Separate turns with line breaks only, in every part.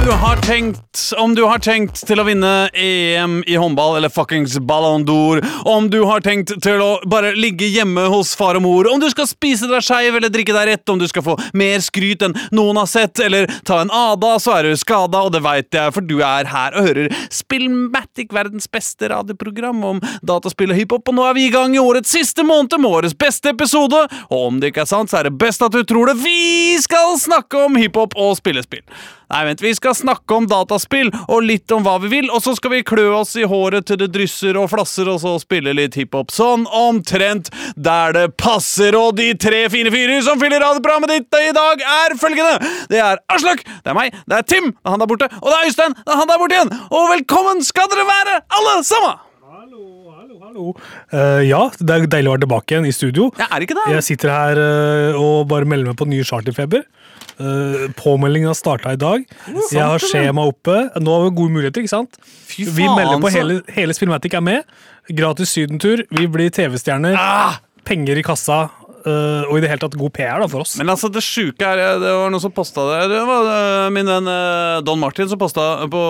Har tenkt, om du har tenkt til å vinne EM i håndball eller fuckings Ballon d'Or, om du har tenkt til å bare ligge hjemme hos far og mor, om du skal spise deg skeiv eller drikke deg rett, om du skal få mer skryt enn noen har sett, eller ta en ADA, så er du skada, og det veit jeg, for du er her og hører Spillmatic, verdens beste radioprogram om dataspill og hiphop, og nå er vi i gang i årets siste måned med årets beste episode, og om det ikke er sant, så er det best at du tror det. Vi skal snakke om hiphop og spillespill. Nei, vent, vi skal snakke om dataspill og litt om hva vi vil, og så skal vi klø oss i håret til det drysser og flasser, og så spille litt hiphop. Sånn omtrent der det passer. Og de tre fine fyrer som fyller radioprogrammet ditt i dag, er følgende. Det er Aslak, det er meg, det er Tim, det er han der borte, og det er Øystein, det er han der borte igjen. Og velkommen skal dere være, alle sammen!
Hallo. Uh, ja, det er deilig å være tilbake igjen i studio.
Jeg er ikke det.
Jeg sitter her uh, og bare melder meg på ny charterfeber. Uh, Påmeldinga starta i dag. jeg har skjema oppe. Nå har vi gode muligheter, ikke sant?
Fy
vi melder på hele, hele Spillmatic er med. Gratis sydentur. Vi blir TV-stjerner.
Ah!
Penger i kassa. Eh, og i det hele tatt god PR da, for oss.
Men altså, det sjuke er Det var noen som posta det. Det var uh, min venn uh, Don Martin som posta på,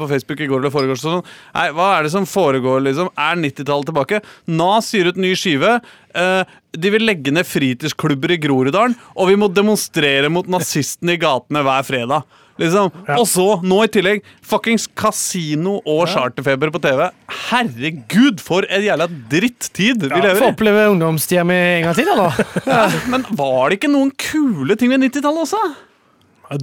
på Facebook i går eller foregårs. Sånn. Nei, hva er det som foregår, liksom? Er 90-tallet tilbake? Nas gir ut ny skive. Eh, de vil legge ned fritidsklubber i Groruddalen, og vi må demonstrere mot nazistene i gatene hver fredag. Liksom.
Ja.
Og så, nå i tillegg, fuckings kasino og charterfeber på TV. Herregud, for en jævla drittid vi
ja,
lever i!
Få oppleve ungdomstida mi en gang til, eller?
Men var det ikke noen kule ting ved 90-tallet også?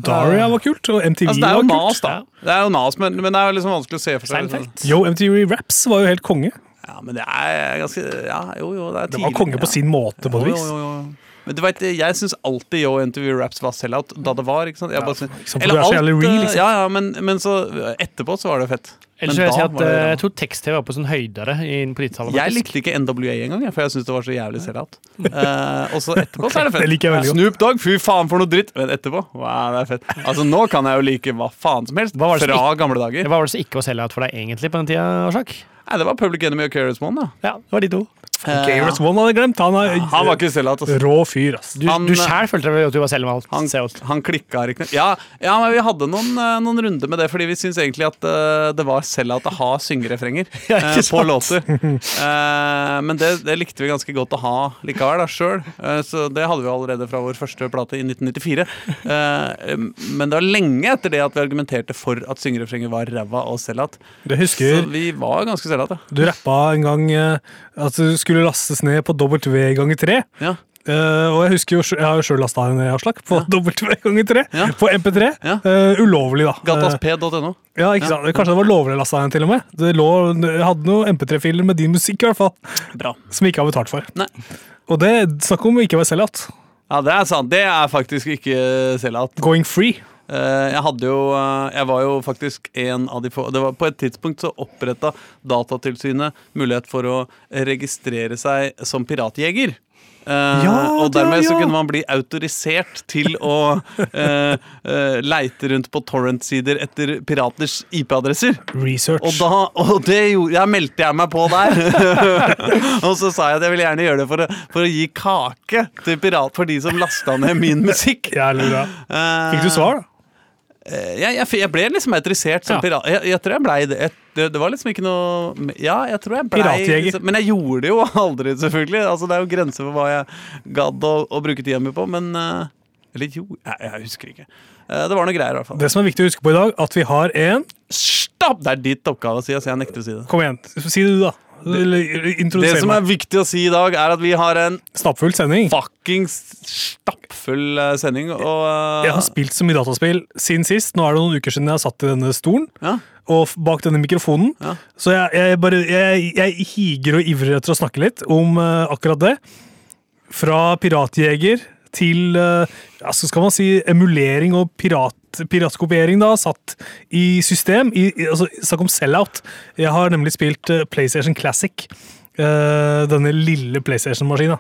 Daria var kult, og MTV
Altså,
var kult.
da. Det er jo nas, men, men det er jo liksom vanskelig å se for seg. liksom.
Yo, MTV Raps var jo helt konge.
Ja, men det er ganske Ja, jo, jo, det er
Det var
tidlig,
konge på sin måte, på et vis.
jo, jo, jo. Men du vet, jeg syns alltid Yo Interview Raps var sell-out da det var. ikke sant? Jeg bare ja,
sant, eller er så real,
eh,
liksom.
Ja, ja, men, men så etterpå så var det fett.
Ellers
Men
jeg si at
det
eh, jeg tror tekst-TV var på sånn høydere i- på 90-tallet.
Jeg likte ikke NWA engang, for jeg syntes det var så jævlig sell-out. uh, og så etterpå så er det fett.
Det liker jeg.
Snoop Dogg, fy faen for noe dritt! Men etterpå, wow, det er fett. Altså Nå kan jeg jo like hva faen som helst. fra ikke, gamle dager.
Hva var det som ikke var sell-out for deg egentlig på den tida, Aslak?
Nei, det var Public Enemy og Curious One, da.
Ja, det var de to.
Gayrus One hadde jeg glemt. Han er
Han var ikke sell-out. Altså.
rå fyr, ass.
Du,
Han-
du sjæl følte vel at du var selv med alt.
Han, han klikka ikke ja, ja, men vi hadde noen, eh, noen runder med det, fordi vi syntes egentlig at uh, det var sell-out å ha syngerefrenger
Ja,
eh, på låter. Uh, men det, det likte vi ganske godt å ha likevel, da, sjøl. så det hadde vi allerede fra vår første plate i 1994. Eh, men det var lenge etter det at vi argumenterte for at syngerefrenger var ræva og sell-out. Så vi var ganske sell-out, ja.
du rappa en gang eh, at du skulle lastes ned på W ganger 3.
ja.
Uh, og jeg husker jo, jeg har jo sjøl lasta en avslag på W ganger 3
Ja.
på MP3.
Ja.
Uh, ulovlig, da. Eh,
Gatasped.no.
ja, ikke sant? Kanskje det var lovlig lasta en, til og med. Det lå, jeg hadde noen MP3-filer med din musikk, i hvert fall.
Bra.
Som jeg ikke har betalt for.
Nei.
Og det snakk om å ikke være sell-out.
Ja, det er sant. Det er faktisk ikke sell-out.
Going free.
Eh, jeg hadde jo eh, Jeg var jo faktisk en av de få det var På et tidspunkt så oppretta Datatilsynet mulighet for å registrere seg som piratjeger. Uh,
Ja,
og
ja,
dermed så kunne man bli autorisert til å uh, uh, leite rundt på torrent-sider etter piraters IP-adresser.
Research.
Og da, og det gjorde, jeg meldte jeg meg på der. og så sa jeg at jeg ville gjerne gjøre det for å, for å gi kake til pirat for de som lasta ned min musikk.
Fikk du svar, da?
Eh, Jeg, jeg, jeg ble liksom autorisert som
Ja.
pirat. Jeg, jeg tror jeg blei det. Det, det var liksom ikke noe Ja, jeg tror jeg blei liksom- Men jeg gjorde det jo aldri, selvfølgelig. Altså, det er jo grenser for hva jeg gadd å, å bruke tida mi på, men eh, Eller jo, jeg, jeg husker ikke. Eh, Det var noe greier, i hvert fall.
Det som er viktig å huske på i dag, at vi har en
Stopp! Det er ditt oppgave å si, så jeg nekter å si det.
Kom igjen, si det du, da.
Det som er viktig å si i dag, er at vi har en
Stappfull sending.
fuckings stappfull eh, sending. Og uh...
Jeg har spilt så mye dataspill siden sist. Nå er det noen uker siden jeg har satt i denne stolen
ja,
og bak denne mikrofonen.
Ja.
Så jeg, jeg, bare, jeg, jeg higer og ivrer etter å snakke litt om uh, akkurat det. Fra piratjeger til ja, skal man si emulering og pirat, piratkopiering da satt i system. I, altså, Snakk om sell-out. Jeg har nemlig spilt eh, PlayStation Classic. eh, denne lille PlayStation-maskina.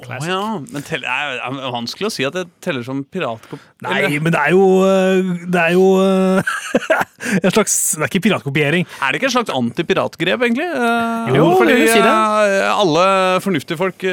Å ja, men det er, vanskelig å si at det teller som piratkopi.
Nei, men det er jo eh, Det er jo eh, en slags Det er ikke piratkopiering.
Er det ikke et slags antipiratgrep, egentlig? Eh,
Jo,
fordi
jeg vil si det.
alle fornuftige folk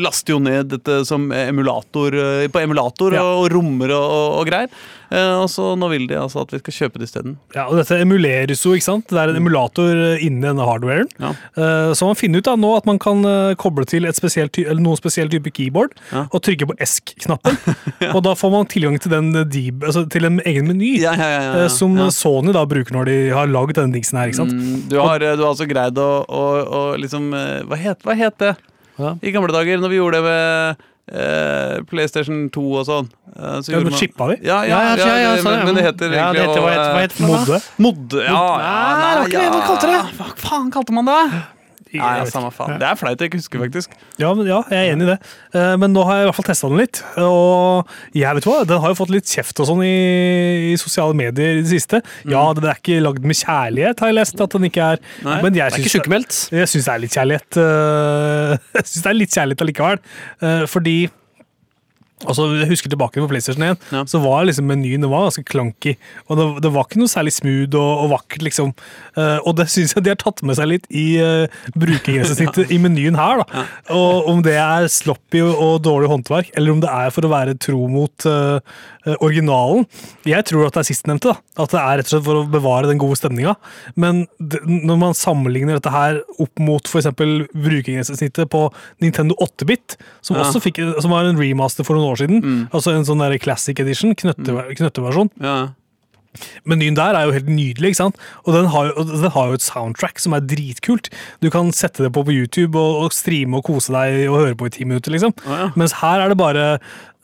laster jo ned dette som emulator på emulator
Ja.
og rommer og, og greier. Eh, og så nå vil de altså at vi skal kjøpe det isteden.
Ja, og Dette emuleres jo, ikke sant? Det er en emulator eh, inni denne hardwaren.
Ja.
Eh, Så man finner ut da nå at man kan koble til et spesielt, noen spesiell type keyboard
Ja.
og trykke på ESC-knappen. Og da får man tilgang til, den altså til en egen meny.
Ja, ja, ja, ja,
Som
ja.
Sony da bruker når de har lagd denne dingsen her. ikke sant?
Mm, du, har, du har altså greid å, å, å liksom hva het, hva het det
Ja.
i gamle dager, når vi gjorde det med eh, PlayStation 2 og sånn? Eh, så
Ja, men chippa vi?
Ja, ja,
Ja,
ja,
ja, ja,
det-
sånn,
men,
ja.
men det heter
Ja, det
egentlig
heter- hva heter- hva het det?
Modde?
Modde, ja, ja,
Nei, det var ikke det man kalte det.
Hva faen kalte man det? Ja, ja, samme faen. Det er flaut jeg ikke husker, faktisk.
Ja, men, ja, jeg er enig i det. Eh, Men nå har jeg i hvert fall testa den litt. Og jeg vet hva, den har jo fått litt kjeft og sånn i, i sosiale medier i det siste. Ja,
Mm.
den er ikke lagd med kjærlighet, har jeg lest at den ikke er.
Nei,
men jeg
Det er ikke sykemeldt.
jeg syns det er litt kjærlighet. eh, Jeg syns det er litt kjærlighet allikevel. Eh, Fordi Altså, jeg husker tilbake på PlayStation 1,
Ja.
så var liksom menyen det var ganske clunky. Og det, det var ikke noe særlig smooth og, og vakkert, liksom. Uh, og det syns jeg de har tatt med seg litt i uh, brukergrensesnittet i menyen her. da. Og om det er sloppy og, dårlig håndverk, eller om det er for å være tro mot eh, eh, originalen. Jeg tror at det er sistnevnte. da. At det er rett og slett for å bevare den gode stemninga. Men det, når man sammenligner dette her opp mot f.eks. brukergrensesnittet på Nintendo 8-bit, som
Ja.
også fikk, som var en remaster for noen år siden,
Mm.
altså en sånn der classic edition, knøtte, knøtteversjon.
Ja.
Menyen der er jo helt nydelig, ikke sant? Og den har, jo, den har jo et soundtrack som er dritkult. Du kan sette det på på YouTube og, og streame og kose deg og høre på i ti minutter, liksom.
Ja, ja.
Mens her er det bare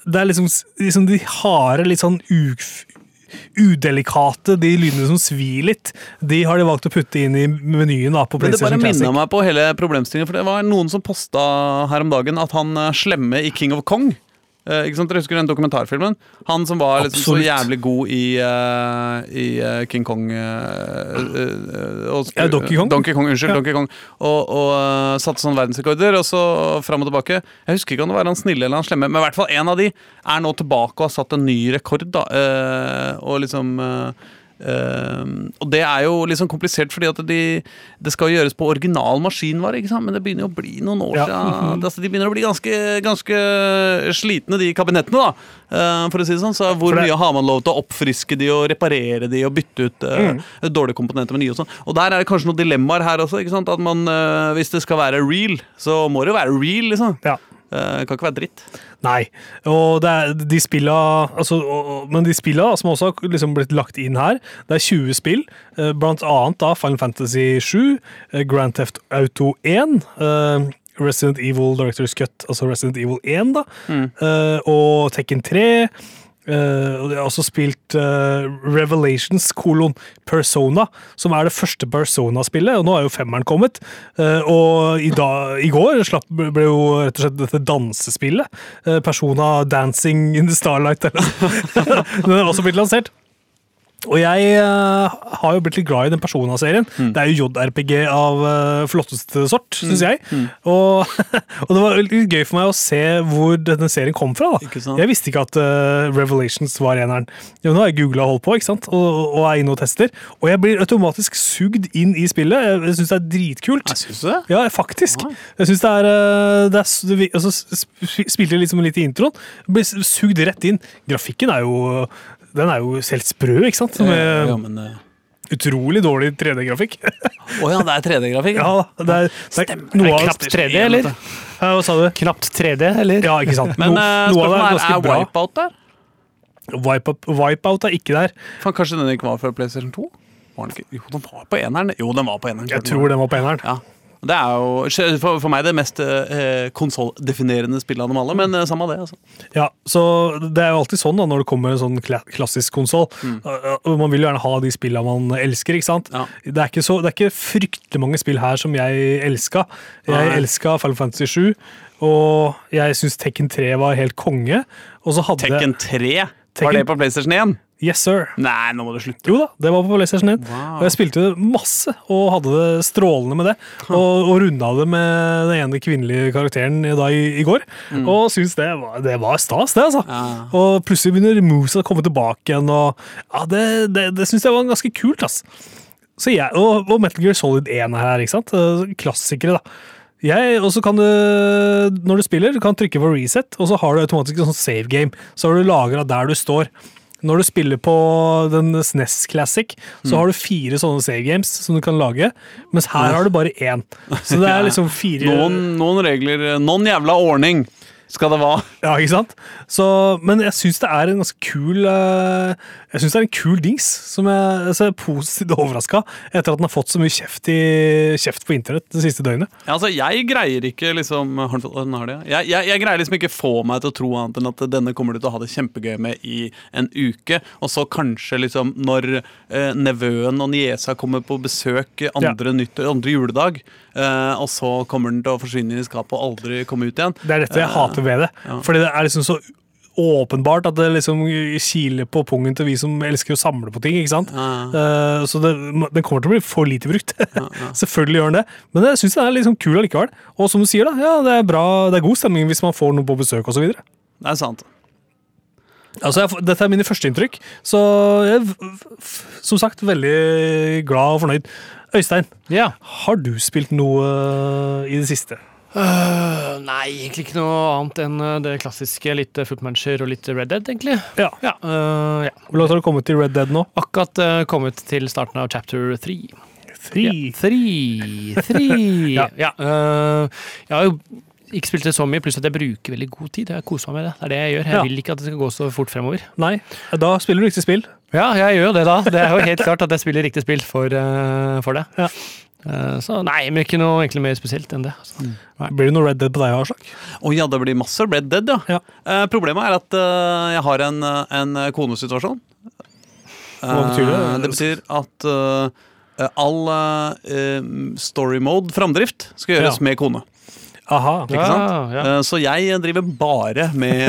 Det er liksom, liksom de harde, litt sånn uf, udelikate, de lydene som svir litt, de har de valgt å putte inn i menyen da, på
Men det bare
PlayStation
minner meg på hele problemstillingen, for det var noen som posta her om dagen at han slemme i King of Kong ikke sant, Dere husker den dokumentarfilmen? Han som var liksom så jævlig god i, uh, i eh, King Kong uh, eh, og,
Ja, Donkey Kong.
Donkey Kong, unnskyld,
Ja.
Donkey Kong. Og, og uh, satte sånn verdensrekorder, og så fram og tilbake. Jeg husker ikke om det var han snille eller han slemme, men i hvert fall en av de er nå tilbake og har satt en ny rekord. da, eh, Og liksom eh, og det er jo liksom komplisert, fordi at de, det skal gjøres på original maskinvare, ikke sant? men det begynner jo å bli noen år
Ja.
siden. Altså, de begynner å bli ganske, ganske slitne, de kabinettene, da. Uh, for å si det sånn. Så hvor
det-
mye har man lov til å oppfriske de og reparere de og bytte ut
Mm.
eh, dårlige komponenter med nye og sånn. Og der er det kanskje noen dilemmaer her også. ikke sant? At man, eh, Hvis det skal være real, så må det jo være real, liksom.
Ja.
Eh, det kan ikke være dritt.
Nei, og det er de spilla altså, Men de spilla som også har liksom blitt lagt inn her, det er 20 spill. eh, Blant annet da Final Fantasy 7, eh, Grand Theft Auto 1, eh, Resident Evil Directors Cut, altså Resident Evil 1, da, Mm. og Tekken 3. eh, og de har også spilt uh, Revelations kolon Persona, som er det første Persona-spillet. og Nå er jo femmeren kommet. Uh, og i, da, i går slapp, ble jo rett og slett dette dansespillet. Uh, Persona Dancing in the Starlight. eller. Den er også blitt lansert. Og jeg eh, har jo blitt litt glad i den Persona-serien.
Mm.
Det er jo JRPG av eh, flotteste sort, syns jeg. Og, og det var litt gøy for meg å se hvor denne serien kom fra. da. Jeg visste ikke at uh, Revelations var eneren. Jo, nå har jeg googla og holdt på, ikke sant? Og, og er inne og tester. Og jeg blir automatisk sugd inn i spillet. Jeg, jeg syns det er dritkult.
Jeg synes det.
Ja, faktisk.
Oi.
Jeg syns det er, det er s- det vi- altså, Spilte jeg liksom litt i introen. Blir sugd rett inn. Grafikken er jo den er jo helt sprø, ikke sant? Med
Eh, ja, men, eh,
utrolig dårlig 3D-grafikk.
Å ja, det er 3D-grafikk?
ja, det er, det er noe av
knapt 3D, eller?
Ja, Hva sa du?
Knapt 3D, eller?
Ja, ikke sant.
Men
No,
eh, spørsmålet
er
er. Wipeout der?
Wipeout Wipeout er ikke der.
Fan, kanskje den ikke var fra PlayStation 2? Var den ikke? Jo, den var på eneren. Jo, den var på eneren.
Jeg tror den var på eneren.
Ja. Det er jo for, for meg det mest eh, konsolldefinerende spillet av dem alle, men eh, samme det. altså.
Ja, så Det er jo alltid sånn da når det kommer en sånn kla klassisk konsoll. Man vil jo gjerne ha de spillene man elsker. ikke sant?
Mm. Ja.
Det, er ikke så, det er ikke fryktelig mange spill her som jeg elska. Jeg
Nei.
elska Final Fantasy 7, og jeg syns Tekken 3 var helt konge. Og så hadde
Tekken 3, var det på PlayStation 1?
Yes, sir.
Nei, nå må du slutte.
Jo da, det var på PlayStation 1.
Wow.
Og jeg spilte det masse og hadde det strålende med det. Og, og runda det med den ene kvinnelige karakteren da i, i går. Og syntes det var, det var stas, det, altså.
Mm. Ja.
Og plutselig begynner Moose å komme tilbake igjen, og ja, det, det, det syns jeg var ganske kult, ass. Så jeg, og, og Metal Gear Solid 1 er her, ikke sant? Eh, Klassikere, da. Jeg, og så kan du, når du spiller, du kan trykke på reset, og så har du automatisk en sånn save game. Så har du lagra der du står. Når du spiller på den SNES Classic, så
Mm.
har du fire sånne save games som du kan lage, mens her har du bare én. Så det er liksom fire
Noen, noen regler Noen jævla ordning skal det være.
Ja, ikke sant? Så, men jeg syns det er en ganske kul eh, Jeg synes det er en kul dings som jeg, så jeg er positivt overraska etter at den har fått så mye kjeft, i, kjeft på internett det siste døgnet.
Ja, altså, jeg greier ikke liksom ja. jeg, jeg, jeg greier liksom ikke få meg til å tro annet enn at denne kommer du til å ha det kjempegøy med i en uke, og så kanskje liksom når eh, nevøen og niesa kommer på besøk andre, nytt, andre juledag, eh, og så kommer den til å forsvinne inn i skapet og aldri komme ut igjen.
Det er dette jeg hater ved det.
ja.
Fordi det er liksom så åpenbart at det liksom kiler på pungen til vi som elsker å samle på ting. ikke sant? Eh, så det, den kommer til å bli for lite brukt. Selvfølgelig gjør den det, men jeg syns den er liksom kul allikevel. Og som du sier, da, ja, det er bra, det er god stemning hvis man får noen på besøk osv.
Det er sant.
Altså, jeg, dette er mine førsteinntrykk, så jeg er som sagt veldig glad og fornøyd. Øystein,
Ja.
har du spilt noe eh, i det siste?
Øh, nei, egentlig ikke noe annet enn øh, det klassiske. Litt uh, Footmancher og litt Red Dead, egentlig.
Ja.
Ja, uh, ja.
Hvor langt har du kommet til Red Dead nå?
Akkurat uh, kommet til starten av chapter three.
Three.
Ja, three.
Ja.
øh, jeg har jo ikke spilt det så mye, pluss at jeg bruker veldig god tid. Jeg koser meg med det. Det er det jeg gjør. Jeg vil ikke at det skal gå så fort fremover.
Nei, da spiller du riktig spill.
Ja, jeg gjør jo det, da. Det er jo helt klart at jeg spiller riktig spill for, øh, for det.
Ja.
Eh, så nei, men ikke noe egentlig mer spesielt enn det. Altså.
Blir det noe Red Dead på deg, Aslak?
Å ja, det blir masse Red Dead, ja.
Ja.
Eh, problemet er at eh, jeg har en, eh, en konesituasjon.
Hva betyr det?
Eh, det betyr at all story mode, framdrift, skal gjøres
Ja.
med kone.
Aha.
Ikke sant?
Ja, ja.
Eh, Så jeg driver bare med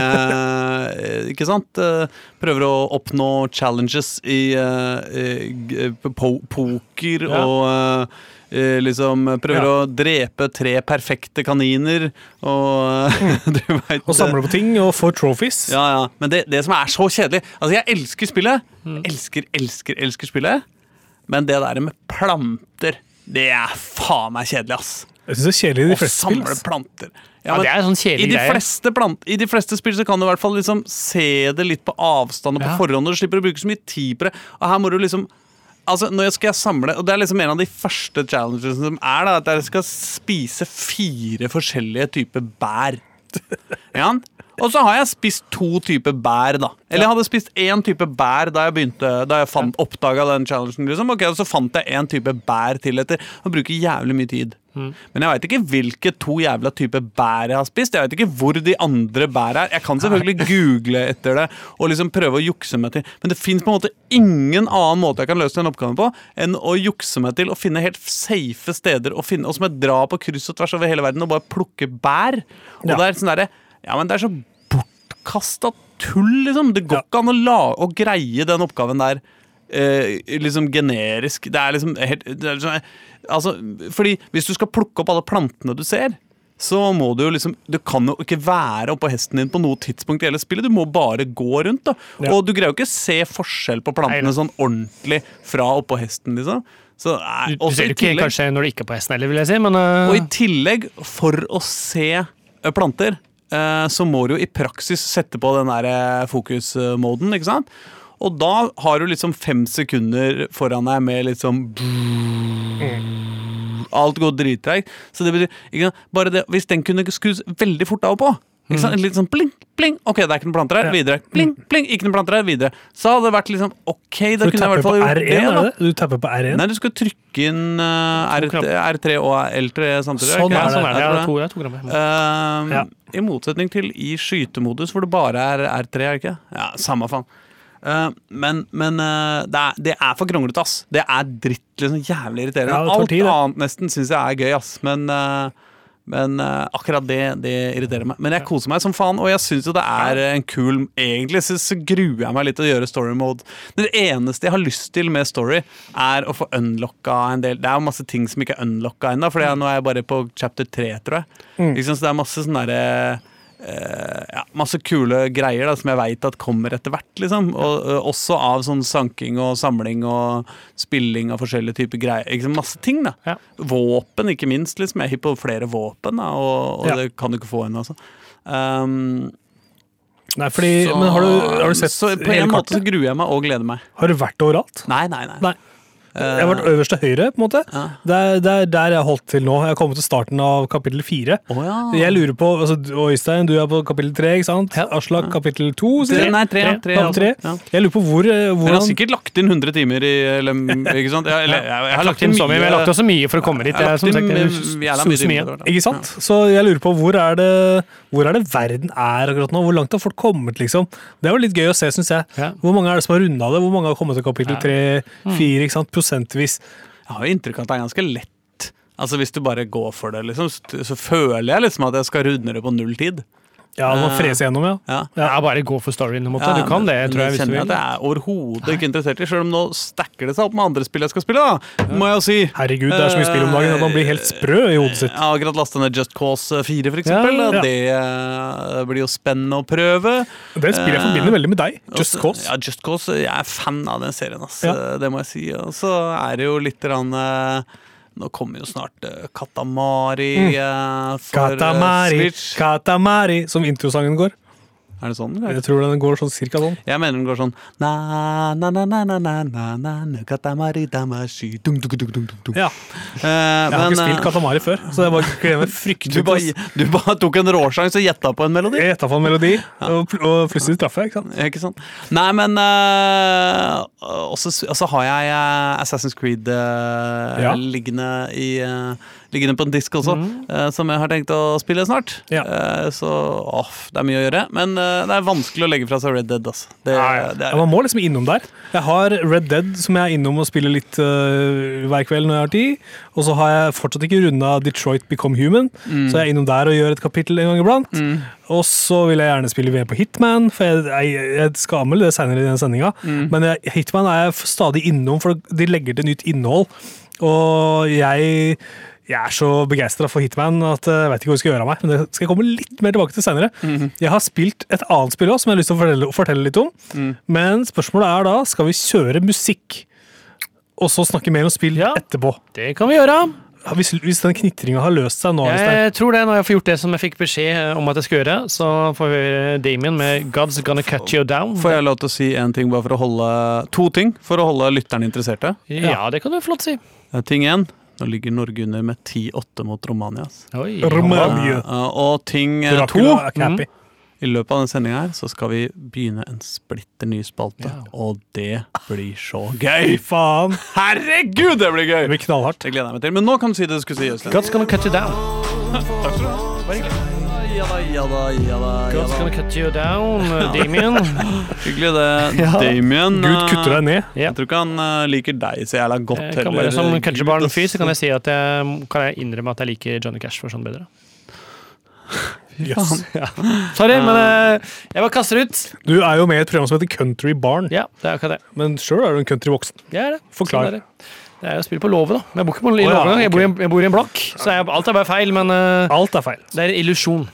Ikke sant? Eh, Prøver å oppnå challenges i eh, eh, po poker
Ja.
og eh, eh, liksom Prøver
Ja.
å drepe tre perfekte kaniner og du vet
Og samle på ting og få trophies.
Ja, ja. Men det, det som er så kjedelig Altså, jeg elsker spillet.
Mm.
Elsker, elsker, elsker spillet. Men det der med planter, det er faen meg kjedelig, ass.
Jeg syns det er kjedelig i de
Å
fleste spill.
samle planter.
Ja, det er en sånn kjedelig
i de,
greie.
fleste plant, I de fleste spill så kan du i hvert fall liksom se det litt på avstand og på
Ja.
forhånd, og du slipper å bruke så mye tid på det. Og her må du liksom Altså, når jeg skal samle Og det er liksom en av de første challenges som er, da, at jeg skal spise fire forskjellige typer bær. Ja? Og så har jeg spist to typer bær, da. Eller jeg hadde spist én type bær da jeg begynte Da jeg fant, oppdaga den challengen. Liksom. Ok, Så fant jeg én type bær til etter Og bruker jævlig mye tid. Men jeg veit ikke hvilke to jævla typer bær jeg har spist. Jeg vet ikke hvor de andre bær er. Jeg kan selvfølgelig google etter det og liksom prøve å jukse meg til. Men det fins ingen annen måte jeg kan løse den oppgaven på enn å jukse meg til å finne helt safe steder å finne, og som jeg drar på kryss og tvers over hele verden og bare plukke bær. Og
Ja.
det er sånn derre Ja, men det er så bortkasta tull, liksom. Det går ikke an å, la, å greie den oppgaven der eh, liksom generisk. Det er liksom helt det er sånn, Altså, fordi hvis du skal plukke opp alle plantene du ser, så må du jo liksom Du kan jo ikke være oppå hesten din på noe tidspunkt i hele spillet. Du må bare gå rundt. da
Ja.
Og du greier jo ikke se forskjell på plantene
Nei,
sånn ordentlig fra oppå hesten, liksom. Så, nei,
Du, du ser jo ikke kanskje når du ikke er på hesten heller, vil jeg si, men uh...
og i tillegg, for å se eh, planter, eh, så må du jo i praksis sette på den der eh, fokusmoden, ikke sant? Og da har du liksom fem sekunder foran deg med liksom Alt går drittreigt. Så det betyr? Bare det, Hvis den kunne skrus veldig fort av og på ikke sant? Litt sånn pling, pling. Ok, det er ikke noen planter her. Videre. Pling, pling. Ikke noen planter her. Videre. Så hadde det vært liksom Ok, da
Du
kunne jeg i
tapper
hvert
på
fall gjort
R1,
det.
er
da.
det det? Du tapper på R1?
Nei, du skal trykke inn uh, R3,
knapper.
R3 og L3 samtidig.
Sånn
ikke?
ja,
er
sånn er det.
Jeg
det
tror
to, ja, to grammer.
Ehm,
Ja.
I motsetning til i skytemodus, hvor det bare er R3, er det ikke? Ja, samme faen. Ehm, men men eh, det, er, det er for kronglete, ass. Det er dritt. liksom Jævlig irriterende.
Ja, det tar
Alt
tid, det.
annet nesten syns jeg er gøy, ass. Men, eh, Men uh, akkurat det det irriterer meg. Men jeg koser meg som faen, og jeg syns jo det er en kul Egentlig så, så gruer jeg meg litt til å gjøre story mode. Det eneste jeg har lyst til med story, er å få unlocka en del Det er jo masse ting som ikke er unlocka ennå, for nå er jeg bare på chapter 3, tror jeg. Mm. Liksom, Så det er masse sånn derre eh, ja, masse kule greier da, som jeg veit at kommer etter hvert. Liksom. Og, uh, også av sånn sanking og samling og spilling av forskjellige typer greier. Liksom. Masse ting, da.
Ja.
Våpen, ikke minst. Liksom. Jeg er hypp på flere våpen, da, og, og
Ja.
det kan du ikke få ennå. Altså. Um,
Nei, fordi,
så-
men har du, har du sett
så På en måte så gruer jeg meg og gleder meg.
Har du vært overalt?
Nei, nei, nei.
Nei. Jeg har vært øverst til høyre, på en måte.
Ja.
Det er, det er der jeg har holdt til nå. Jeg har kommet til starten av kapittel fire.
Oh, ja.
Jeg lurer på, altså, Øystein, du er på kapittel tre, ikke sant?
Ja.
Aslak kapittel to, sier
Tre,
jeg.
nei, tre, ja, tre,
tre.
ja.
Jeg lurer på hvor, eh,
jeg har sikkert lagt inn 100 timer i eller, Ikke sant? Jeg, eller, jeg, jeg har lagt inn
så mye, jeg har lagt også mye for å komme dit.
Jeg
Jeg, sagt,
inn
jeg
mye
soser mye.
timer.
Ikke sant? Så jeg lurer på hvor er, det, hvor er det verden er akkurat nå? Hvor langt har folk kommet, liksom? Det var litt gøy å se, syns jeg.
Ja.
Hvor mange er det som har runda det? Hvor mange har kommet til kapittel tre, fire, ikke sant? Prosentvis.
Jeg har jo inntrykk av at det er ganske lett. Altså Hvis du bare går for det, liksom, så, føler jeg liksom at jeg skal runde det på null tid.
Ja, man
Eh,
freser gjennom, ja.
Ja.
Ja, bare gå for storyen. på en måte.
Ja,
Du kan det, tror jeg. hvis du vil.
jeg er overhodet ikke interessert i, selv om nå stacker det seg opp med andre spill jeg skal spille. da, må jeg jo si.
Herregud, det er så mye spill om dagen at man blir helt sprø i hodet sitt.
Jeg har akkurat lasta ned Just Cause 4, for eksempel.
Ja,
ja.
Det eh, blir jo spennende å prøve.
Det spillet jeg forbinder veldig med deg. Just Cause.
Ja, Just Cause. Jeg er fan av den serien, ass.
Ja.
Det må jeg si. Og så er det jo litt grann, eh, Nå kommer jo snart uh, Katamari eh, for eh,
Mm. Katamari,
Switch.
Katamari, som introsangen går.
Er det sånn?
Jeg
eller?
tror den går sånn cirka sånn.
Jeg mener den går sånn na, na, na, na, na, na, na, na, Katamari damashi dung, dung, dung, dung, dung.
Ja,
Eh,
jeg har
men,
ikke spilt
eh,
Katamari før, så jeg bare gleder
du
fryktelig til
bare, du bare tok en råsjans og gjetta på en melodi?
Jeg gjetta på en melodi, og, og plutselig traff jeg. ikke sant?
Ikke sant? Nei, men uh, også, også har jeg eh, Assassin's Creed uh,
Ja.
liggende, i, eh, liggende på en disk også, eh, som jeg har tenkt å spille snart.
Ja.
Eh, så åh, det er mye å gjøre. Men eh, det er vanskelig å legge fra seg Red Dead. Altså. Det, det
Ja,
er,
man må liksom innom der. Jeg har Red Dead som jeg er innom og spiller litt uh, hver kveld når jeg har tid. Og så har jeg fortsatt ikke runda Detroit Become Human, så jeg er innom der og gjør et kapittel en gang iblant. Og så vil jeg gjerne spille VM på Hitman, for jeg, jeg, jeg skal anmelde det senere i den sendinga. Men jeg, Hitman er jeg stadig innom, for de legger til nytt innhold. Og jeg jeg er så begeistra for Hitman at jeg vet ikke hva jeg skal gjøre av meg. Men det skal jeg komme litt mer tilbake til senere. Jeg har spilt et annet spill også, som jeg har lyst til å fortelle, fortelle litt om. Men spørsmålet er da, skal vi kjøre musikk, og så snakke mer om spill
Ja.
etterpå?
Det kan vi gjøre.
Hvis, hvis den knitringa har løst seg nå,
Jeg tror det, når jeg får gjort det som jeg fikk beskjed om at jeg skal gjøre, så får vi høre Damien med 'God's Gonna Cut You Down'.
får jeg lov til å si en ting bare for å holde To ting for å holde lytterne interesserte.
Ja, det kan du flott si.
Eh, Ting én. Nå ligger Norge under med 10-8 mot Romania.
Oi.
Romania.
Eh, og ting uh, to
happy.
I løpet av denne sendinga her så skal vi begynne en splitter ny spalte,
Ja.
og det blir så gøy!
faen.
Herregud, det blir gøy!
Det blir knallhardt.
Det gleder jeg meg til. Men nå kan du si det du skulle si.
God's Gonna Cut You Down.
Takk skal du da, ja da, ja da. God's.
Gonna Cut You Down, uh, Damien.
Hyggelig det.
Ja.
Damien
Gud
eh,
kutter deg ned.
Jeg tror ikke han eh, liker deg så jævla godt
Jeg kan bare, som countrybarn-fyr så kan jeg si at jeg kan jeg innrømme at jeg liker Johnny Cash for sånn bedre.
Yes.
Sorry, men uh, jeg bare kaster ut.
Du er jo med i et program som heter Country Barn,
Ja, det er akkurat det.
men sjøl er du en countryvoksen.
Jeg er det.
Forklar.
Sånn er det. Det er jo spille på låve, da. Men jeg bor ikke på,
Å, ja,
okay. Jeg, bor i en- jeg bor i en blokk, så jeg, alt er bare feil. Men uh,
Alt er feil.
det er en illusjon.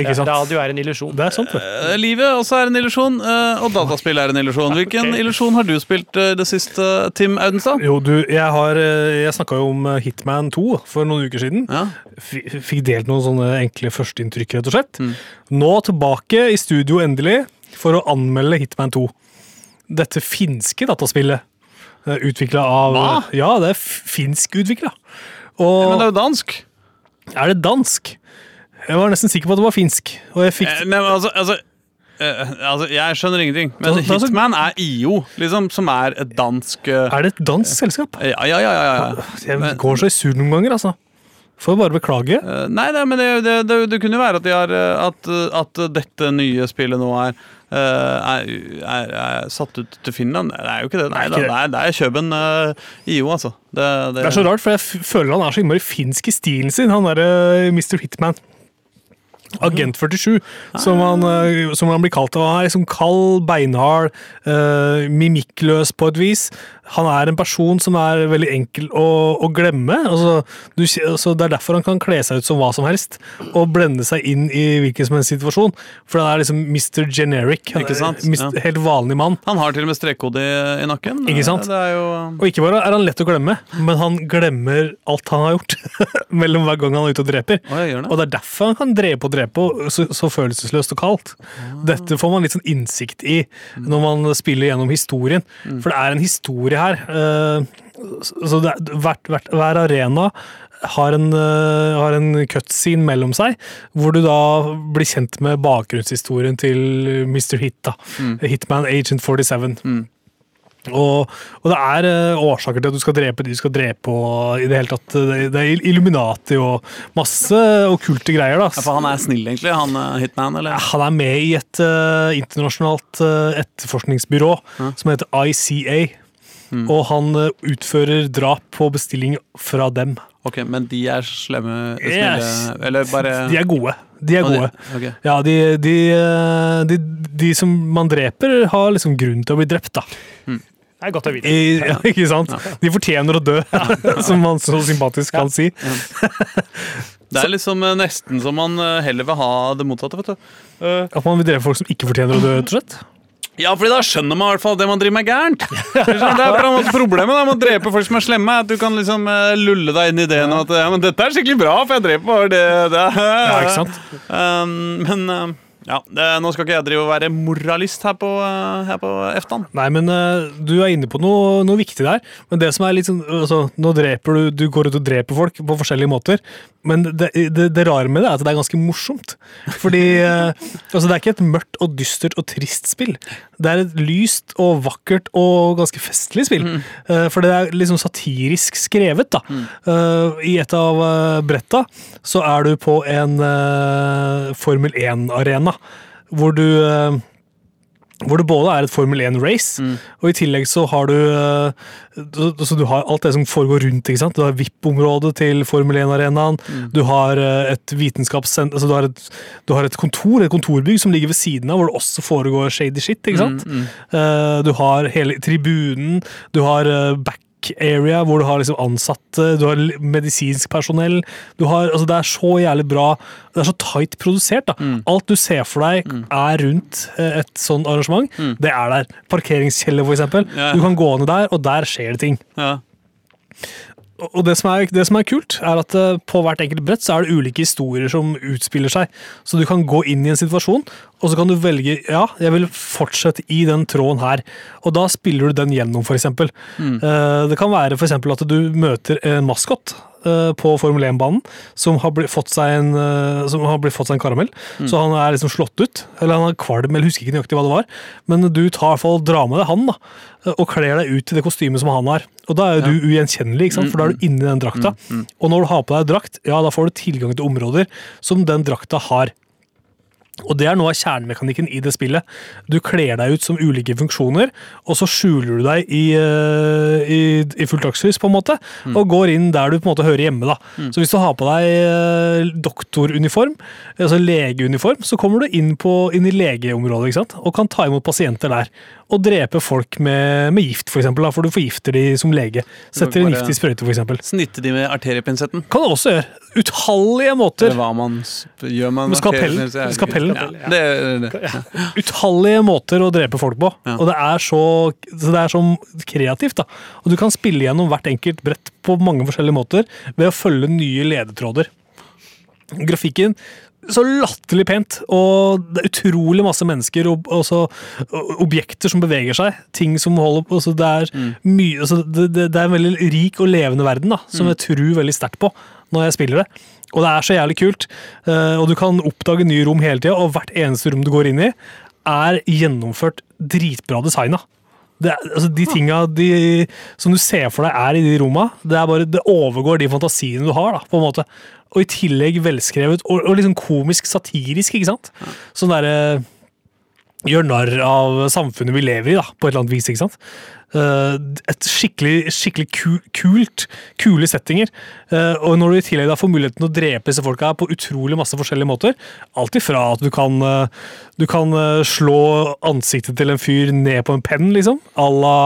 Ikke sant?
Radio er en illusjon.
Det er sant, det.
Eh, Livet også er en illusjon, eh, og dataspill er en illusjon. Hvilken
Ok.
illusjon har du spilt eh, det siste, Tim Audenstad?
Jo, du, jeg har eh, Jeg snakka jo om eh, Hitman 2 for noen uker siden.
Ja.
F- Fikk delt noen sånne enkle førsteinntrykk, rett og slett.
Mm.
Nå tilbake i studio endelig for å anmelde Hitman 2. Dette finske dataspillet. Utvikla av
Hva?
Ja, det er finsk utvikla.
Men det er jo dansk.
er det dansk? Jeg var nesten sikker på at det var finsk. Og jeg fikk
Eh, Nei, men altså, altså, eh, altså Jeg skjønner ingenting. Men
Da- da-
Hitman er IO, liksom, som er et dansk eh,
Er det et dansk selskap?
Ja, ja, ja. ja, ja.
Jeg
Men-
går så i sur noen ganger, altså. Får bare beklage.
Eh, Nei, nei, men det, det, det, det kunne jo være at, de har, eh, at, eh, at dette nye spillet nå er er, er, er satt ut til Finland. Det er jo ikke det. Nei,
Det ikke
det, er, det er Kjøben uh, IO, altså. Det,
Det er så rart, for jeg f- føler han er så innmari finsk i stilen sin, han derre Mr. Hitman. Agent 47, som han, eh, som han blir kalt. Og Han er liksom kald, beinhard, uh, mimikkløs på et vis. Han er en person som er veldig enkel å, å glemme. Altså, du, altså, det er derfor han kan kle seg ut som hva som helst, og blende seg inn i hvilken som helst situasjon. For han er liksom Mr. Generic. Han er? Mr.
Ja.
Helt vanlig mann.
Han har til og med strekkode i, nakken.
Ikke sant?
Jo
Og ikke bare er han lett å glemme, men han glemmer alt han har gjort. mellom hver gang han er ute og dreper.
Å, det.
Og det er derfor han kan drepe og drepe og så, så følelsesløst og kaldt. Dette får man litt sånn innsikt i når man spiller gjennom historien. For det er en historie her. eh, Så det er, hvert, hvert, hver arena har en, eh, har en cutscene mellom seg, hvor du da blir kjent med bakgrunnshistorien til Mr. Hit. da. Hitman Agent 47. Og, og det er eh, årsaker til at du skal drepe de du skal drepe, og i det hele tatt Det, er Illuminati og masse okkulte greier. da.
Ja, for han er snill, egentlig, han Hitman, eller?
Han er med i et uh, internasjonalt uh, etterforskningsbyrå som heter ICA.
Mm.
Og han eh, utfører drap på bestilling fra dem.
Ok, Men de er slemme, snille
Yes.
Eller bare
De er gode. De er
de-
gode.
ok.
Ja, de, de, eh, de, de som man dreper, har liksom grunn til å bli drept, da.
Det er godt å vite.
I, ja, ikke sant? De fortjener å dø, som man så sympatisk kan si.
Det er liksom eh, nesten som man heller vil ha det motsatte, vet du.
At man vil drepe folk som ikke fortjener å dø, rett og slett.
Ja, fordi da skjønner man i hvert fall det man driver med, er gærent. Det er måte problemet da, med å drepe folk som er slemme. At du kan liksom eh, lulle deg inn i ideen om at ja, men dette er skikkelig bra, for jeg dreper bare det, det.
Ja, ikke sant?
Um, men eh, ja, det, nå skal ikke jeg drive og være moralist her på, uh, her på EFTA-en.
Nei, men uh, du er inne på noe, noe viktig der. Men det som er litt sånn altså, Nå dreper du Du går ut og dreper folk på forskjellige måter. Men det, det, det rare med det er at det er ganske morsomt. Fordi uh, altså, det er ikke et mørkt og dystert og trist spill. Det er et lyst og vakkert og ganske festlig spill. Eh, for det er liksom satirisk skrevet, da. Eh, I et av uh, bretta så er du på en eh, Formel 1-arena, hvor du eh, hvor det både er et Formel 1-race, og i tillegg så har du eh, Så du har alt det som foregår rundt. ikke sant? Du har VIP-området til Formel 1-arenaen. Du har eh, et vitenskapssenter altså du, har et, du har et kontor, et kontorbygg som ligger ved siden av, hvor det også foregår shady shit. ikke sant? Mm, Du har hele tribunen, du har eh, area hvor du har liksom ansatte, du har medisinsk personell. Du har, altså det er så jævlig bra. Det er så tight produsert. da. Alt du ser for deg er rundt eh, et sånt arrangement. Det er der. Parkeringskjeller, eksempel.
Ja.
Du kan gå ned der, og der skjer det ting.
Ja.
Og det som, er, det som er kult, er at eh, på hvert enkelt brett så er det ulike historier som utspiller seg. Så du kan gå inn i en situasjon, og så kan du velge ja, jeg vil fortsette i den tråden her. Og da spiller du den gjennom, f.eks. Mm. Det kan være for eksempel at du møter en maskot eh, på Formel 1-banen som har blitt fått seg en, eh, som har blitt fått seg en karamell. Så han er liksom slått ut. Eller han er kvalm, eller husker ikke nøyaktig hva det var. Men du tar i hvert fall drar med deg han da, og kler deg ut i det kostymet som han har. Og da er jo du ugjenkjennelig, ikke sant? for da er du inni den drakta. Og når du har på deg drakt, ja, da får du tilgang til områder som den drakta har. Og det er noe av kjernemekanikken i det spillet. Du kler deg ut som ulike funksjoner, og så skjuler du deg i, eh, i, i på en måte, og går inn der du på en måte hører hjemme. da. Så hvis du har på deg eh, doktoruniform, altså legeuniform, så kommer du inn, på, inn i legeområdet ikke sant? og kan ta imot pasienter der. Og drepe folk med, med gift, for eksempel, da, for du forgifter de som lege. Setter en gift i sprøyte, eksempel.
Snitte de med arteriepinsetten.
Kan du også gjøre. Utallige måter.
Hva man gjør man
Med skalpellen. Skalpellen.
Ja, det, det.
utallige måter å drepe folk på.
Ja.
Og det er, så, så det er så kreativt. da. Og du kan spille gjennom hvert enkelt brett på mange forskjellige måter ved å følge nye ledetråder. Grafikken så latterlig pent, og det er utrolig masse mennesker og også objekter som beveger seg. Ting som holder på Det er mye altså det, det, det er en veldig rik og levende verden da, som jeg tror veldig sterkt på når jeg spiller det. Og det er så jævlig kult. eh, og du kan oppdage nye rom hele tida, og hvert eneste rom du går inn i, er gjennomført dritbra designa. Det, er- altså de tinga de, som du ser for deg er i de romma, det, bare, det overgår de fantasiene du har. da, på en måte. Og i tillegg velskrevet og, og liksom komisk satirisk, ikke sant? Sånn derre gjør narr av samfunnet vi lever i, da, på et eller annet vis. ikke sant? Eh, et skikkelig, skikkelig kult, kule settinger. Eh, og når du i tillegg da får muligheten til å drepe disse folka på utrolig masse forskjellige måter, alt ifra at du kan, eh, du kan slå ansiktet til en fyr ned på en penn, liksom, à la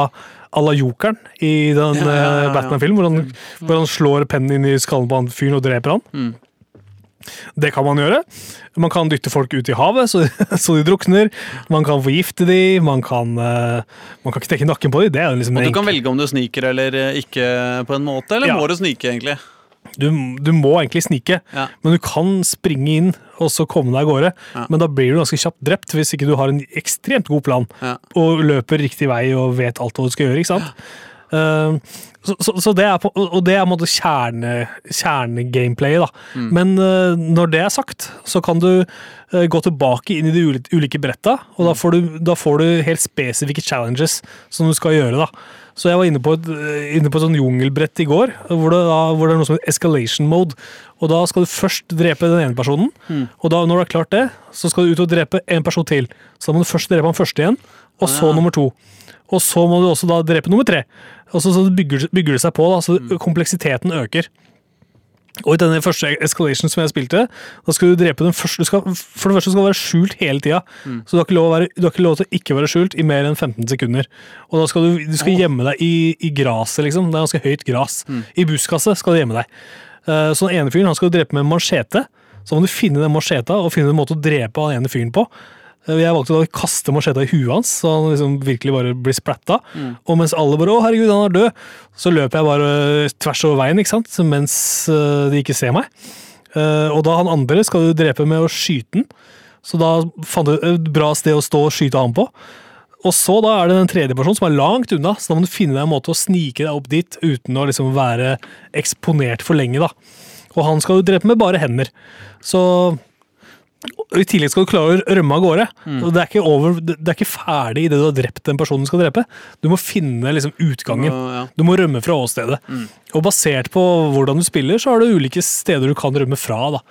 à la Jokeren i den
Ja, ja, ja.
Batman-filmen, hvor, han- hvor han slår pennen inn i skallen på han fyren og dreper han.
Mm.
Det kan man gjøre. Man kan dytte folk ut i havet så, så de drukner. Man kan forgifte de, man kan, eh, man kan knekke nakken på dem. Det er jo liksom
Og du kan velge om du sniker eller eh, ikke på en måte, eller
Ja.
må du snike, egentlig?
du, du må egentlig snike,
Ja.
men du kan springe inn og så komme deg av gårde.
Ja.
Men da blir du ganske kjapt drept hvis ikke du har en ekstremt god plan og løper riktig vei og vet alt hva du skal gjøre. ikke sant? Eh, så, så, så det er på, og det er på en måte kjerne, kjernegameplayet. da.
Mm.
Men uh, når det er sagt, så kan du uh, gå tilbake inn i de ulike, ulike bretta, og
Mm.
da får, du, da får du helt spesifikke challenges som du skal gjøre. da. Så jeg var inne på et, eh, inne på et sånn jungelbrett i går, hvor det, da, hvor det er noe som heter escalation mode. Og da skal du først drepe den ene personen,
Mm.
og da, når du har klart det, så skal du ut og drepe en person til. Så da må du først drepe han første igjen, og så
Ah, ja.
nummer to. Og så må du også da drepe nummer tre. Og så, så bygger, bygger det seg på, da, så
Mm.
kompleksiteten øker. Og i denne første escalation som jeg spilte, da skal du drepe den første du skal, For det første skal du være skjult hele tida.
Mm.
Så du har, være, du har ikke lov til å ikke være skjult i mer enn 15 sekunder. Og da skal du, du skal gjemme deg i, i gresset, liksom. Det er ganske høyt gras.
Mm.
I buskaset skal du gjemme deg. Eh, Så den ene fyren han skal du drepe med en machete. Så må du finne den macheta og finne en måte å drepe han ene fyren på. Eh, Jeg valgte da å kaste macheta i huet hans, så han liksom virkelig bare blir splatta. Og mens alle bare 'Å, herregud, han er død', så løper jeg bare tvers over veien ikke sant? mens eh, de ikke ser meg. Eh, Og da han andre skal du drepe med å skyte den. Så da fant du et bra sted å stå og skyte han på. Og så da er det den tredje personen som er langt unna, så da må du finne deg en måte å snike deg opp dit uten å liksom være eksponert for lenge. da. Og han skal du drepe med bare hender. Så I tillegg skal du klare å rømme av gårde. Og det, er ikke over, det er ikke ferdig idet du har drept den personen du skal drepe. Du må finne liksom utgangen.
Og, ja.
Du må rømme fra åstedet. Og basert på hvordan du spiller, så har du ulike steder du kan rømme fra. da.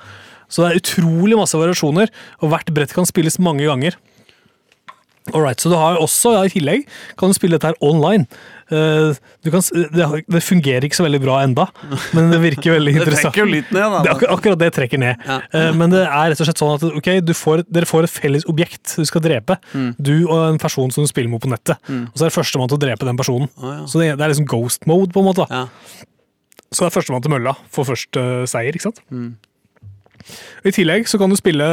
Så det er utrolig masse variasjoner, og hvert brett kan spilles mange ganger. Alright, så du har også, ja, I tillegg kan du spille dette her online. Eh, du kan, det, det fungerer ikke så veldig bra enda, men det virker veldig interessant.
Det trekker jo litt ned, da.
Det akkur akkurat, det trekker ned.
Ja.
Eh, Men det er rett og slett sånn at okay, du får, dere får et felles objekt du skal drepe.
Mm.
Du og en person som du spiller mot på nettet. Og så er det førstemann til å drepe den personen.
Oh, ja.
Så det, det er liksom ghost mode, på en måte. Så det er førstemann til mølla får først uh, seier, ikke sant?
Mm.
I tillegg så kan du spille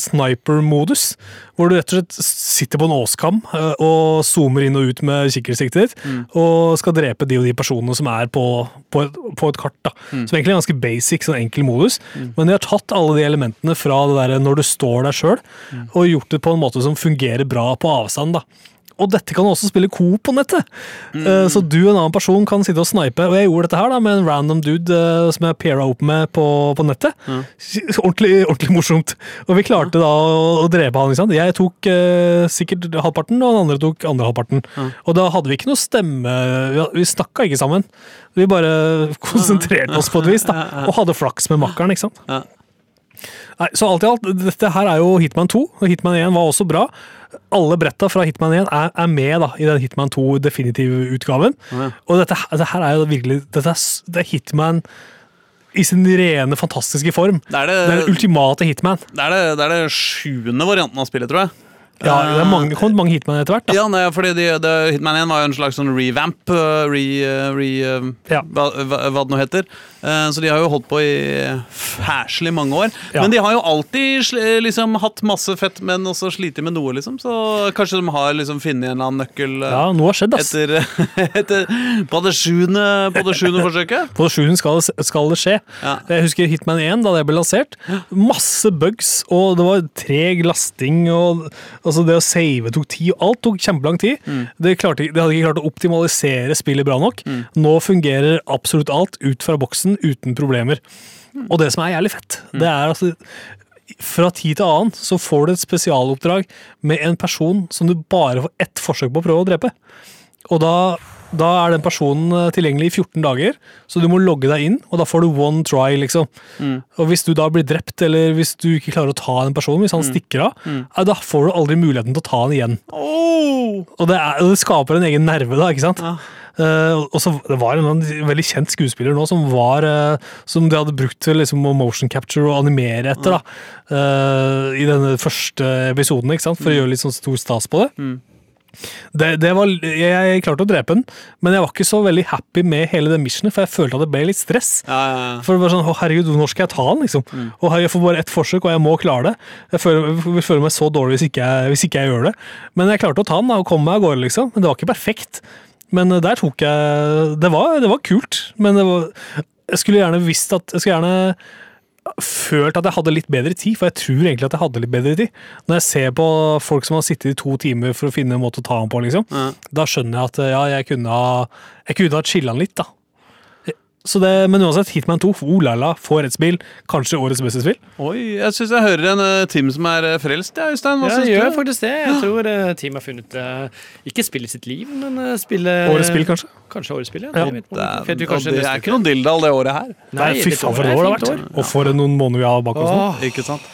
sniper-modus, hvor du rett og slett sitter på en åskam eh, og zoomer inn og ut med kikkertsiktet ditt,
Mm.
og skal drepe de og de personene som er på, på, et, på et kart. da.
Mm.
Som egentlig er ganske basic, sånn enkel modus, men de har tatt alle de elementene fra det der når du står der sjøl,
Mm.
og gjort det på en måte som fungerer bra på avstand. da. Og dette kan også spille coop på nettet. Eh, Så du og en annen person kan sitte og snipe. Og jeg gjorde dette her da med en random dude eh, som jeg paira opp med på, på nettet. Ordentlig, ordentlig morsomt. Og vi klarte da å, å drepe han. ikke sant? Jeg tok eh, sikkert halvparten, og den andre tok andre halvparten. Og da hadde vi ikke noe stemme Vi, vi snakka ikke sammen. Vi bare konsentrerte oss på et vis, da. Og hadde flaks med makkeren, ikke sant.
Ja.
Nei, så alt i alt, dette her er jo Hitman 2, og Hitman 1 var også bra. Alle bretta fra Hitman 1 er, er med da, i den Hitman 2-definitivutgaven.
Ja.
Og dette, dette her er jo virkelig Dette er, det er Hitman i sin rene, fantastiske form.
Det er
Det er den
det,
ultimate Hitman.
det, er det, det er det sjuende varianten av spillet, tror jeg.
Ja, det er mange, det mange Hitman etter hvert. da.
Ja, nei, fordi de, de, Hitman 1 var jo en slags sånn revamp, uh, re, uh, re uh,
Ja.
hva, hva, hva det nå heter. Så de har jo holdt på i fæslig mange år.
Ja.
Men de har jo alltid sl liksom hatt masse fett, men også slitt med noe, liksom. Så kanskje de har liksom funnet en eller annen nøkkel
Ja, noe har skjedd, ass.
etter, etter på det sjuende, på det sjuende forsøket.
På sjuende skal, det- skal det skje.
Ja.
Jeg husker Hitman 1, da det ble lansert. Masse bugs, og det var treg lasting, og altså det å save tok tid. og Alt tok kjempelang tid. Det, klarte, det hadde ikke klart å optimalisere spillet bra nok. Nå fungerer absolutt alt ut fra boksen uten problemer. Og det som er jævlig fett, det er altså fra tid til annen så får du et spesialoppdrag med en person som du bare får ett forsøk på å prøve å drepe. Og da da er den personen eh, tilgjengelig i 14 dager, så du må logge deg inn, og da får du one try, liksom.
Mm.
Og hvis du da blir drept, eller hvis du ikke klarer å ta den personen, hvis han
Mm.
stikker av, mm. da får du aldri muligheten til å ta han igjen.
Oh!
Og det, er, det skaper en egen nerve, da, ikke sant?
Ja.
Uh, og så Det var en veldig kjent skuespiller nå som var uh, Som de hadde brukt til liksom, motion capture og animere etter. da uh, I denne første episoden, ikke sant? for å gjøre litt sånn stor stas på det.
Mm.
Det, det var, jeg, klarte å drepe den, men jeg var ikke så veldig happy med hele det missionet, for jeg følte at det ble litt stress.
Ja, ja, ja.
For det var sånn, å herregud, når skal jeg ta den, liksom? Og her, jeg får bare ett forsøk, og jeg må klare det. Jeg føler, jeg vil føle meg så dårlig hvis ikke, jeg, hvis ikke jeg gjør det. Men jeg klarte å ta den da, og komme meg av gårde, liksom. Men det var ikke perfekt. Men eh, der tok jeg Det var, det var kult, men det var, jeg skulle gjerne visst at Jeg skulle gjerne følt at jeg hadde litt bedre tid, for jeg tror egentlig at jeg hadde litt bedre tid. Når jeg ser på folk som har sittet i to timer for å finne en måte å ta ham på, liksom,
Ja.
da skjønner jeg at ja, jeg kunne ha Jeg kunne ha chilla litt, da. Så det, men uansett, Hitman 2, oh la la, får et spill. Kanskje årets beste spill.
Oi, jeg syns jeg hører en uh, Tim som er eh, frelst, ja, Øystein. Hva
Ja,
syns
jeg gjør
du?
faktisk det. Jeg tror uh, Team har funnet uh, ikke spillet sitt liv, men uh, spillet
Årets spill, kanskje.
Kanskje årets spill, ja.
Ja.
Det
Det er, det er ikke noen dilldall det året her.
Nei,
Nei,
fy faen, for et år det har vært. Og for noen måneder vi har bak oss nå.
Ikke sant?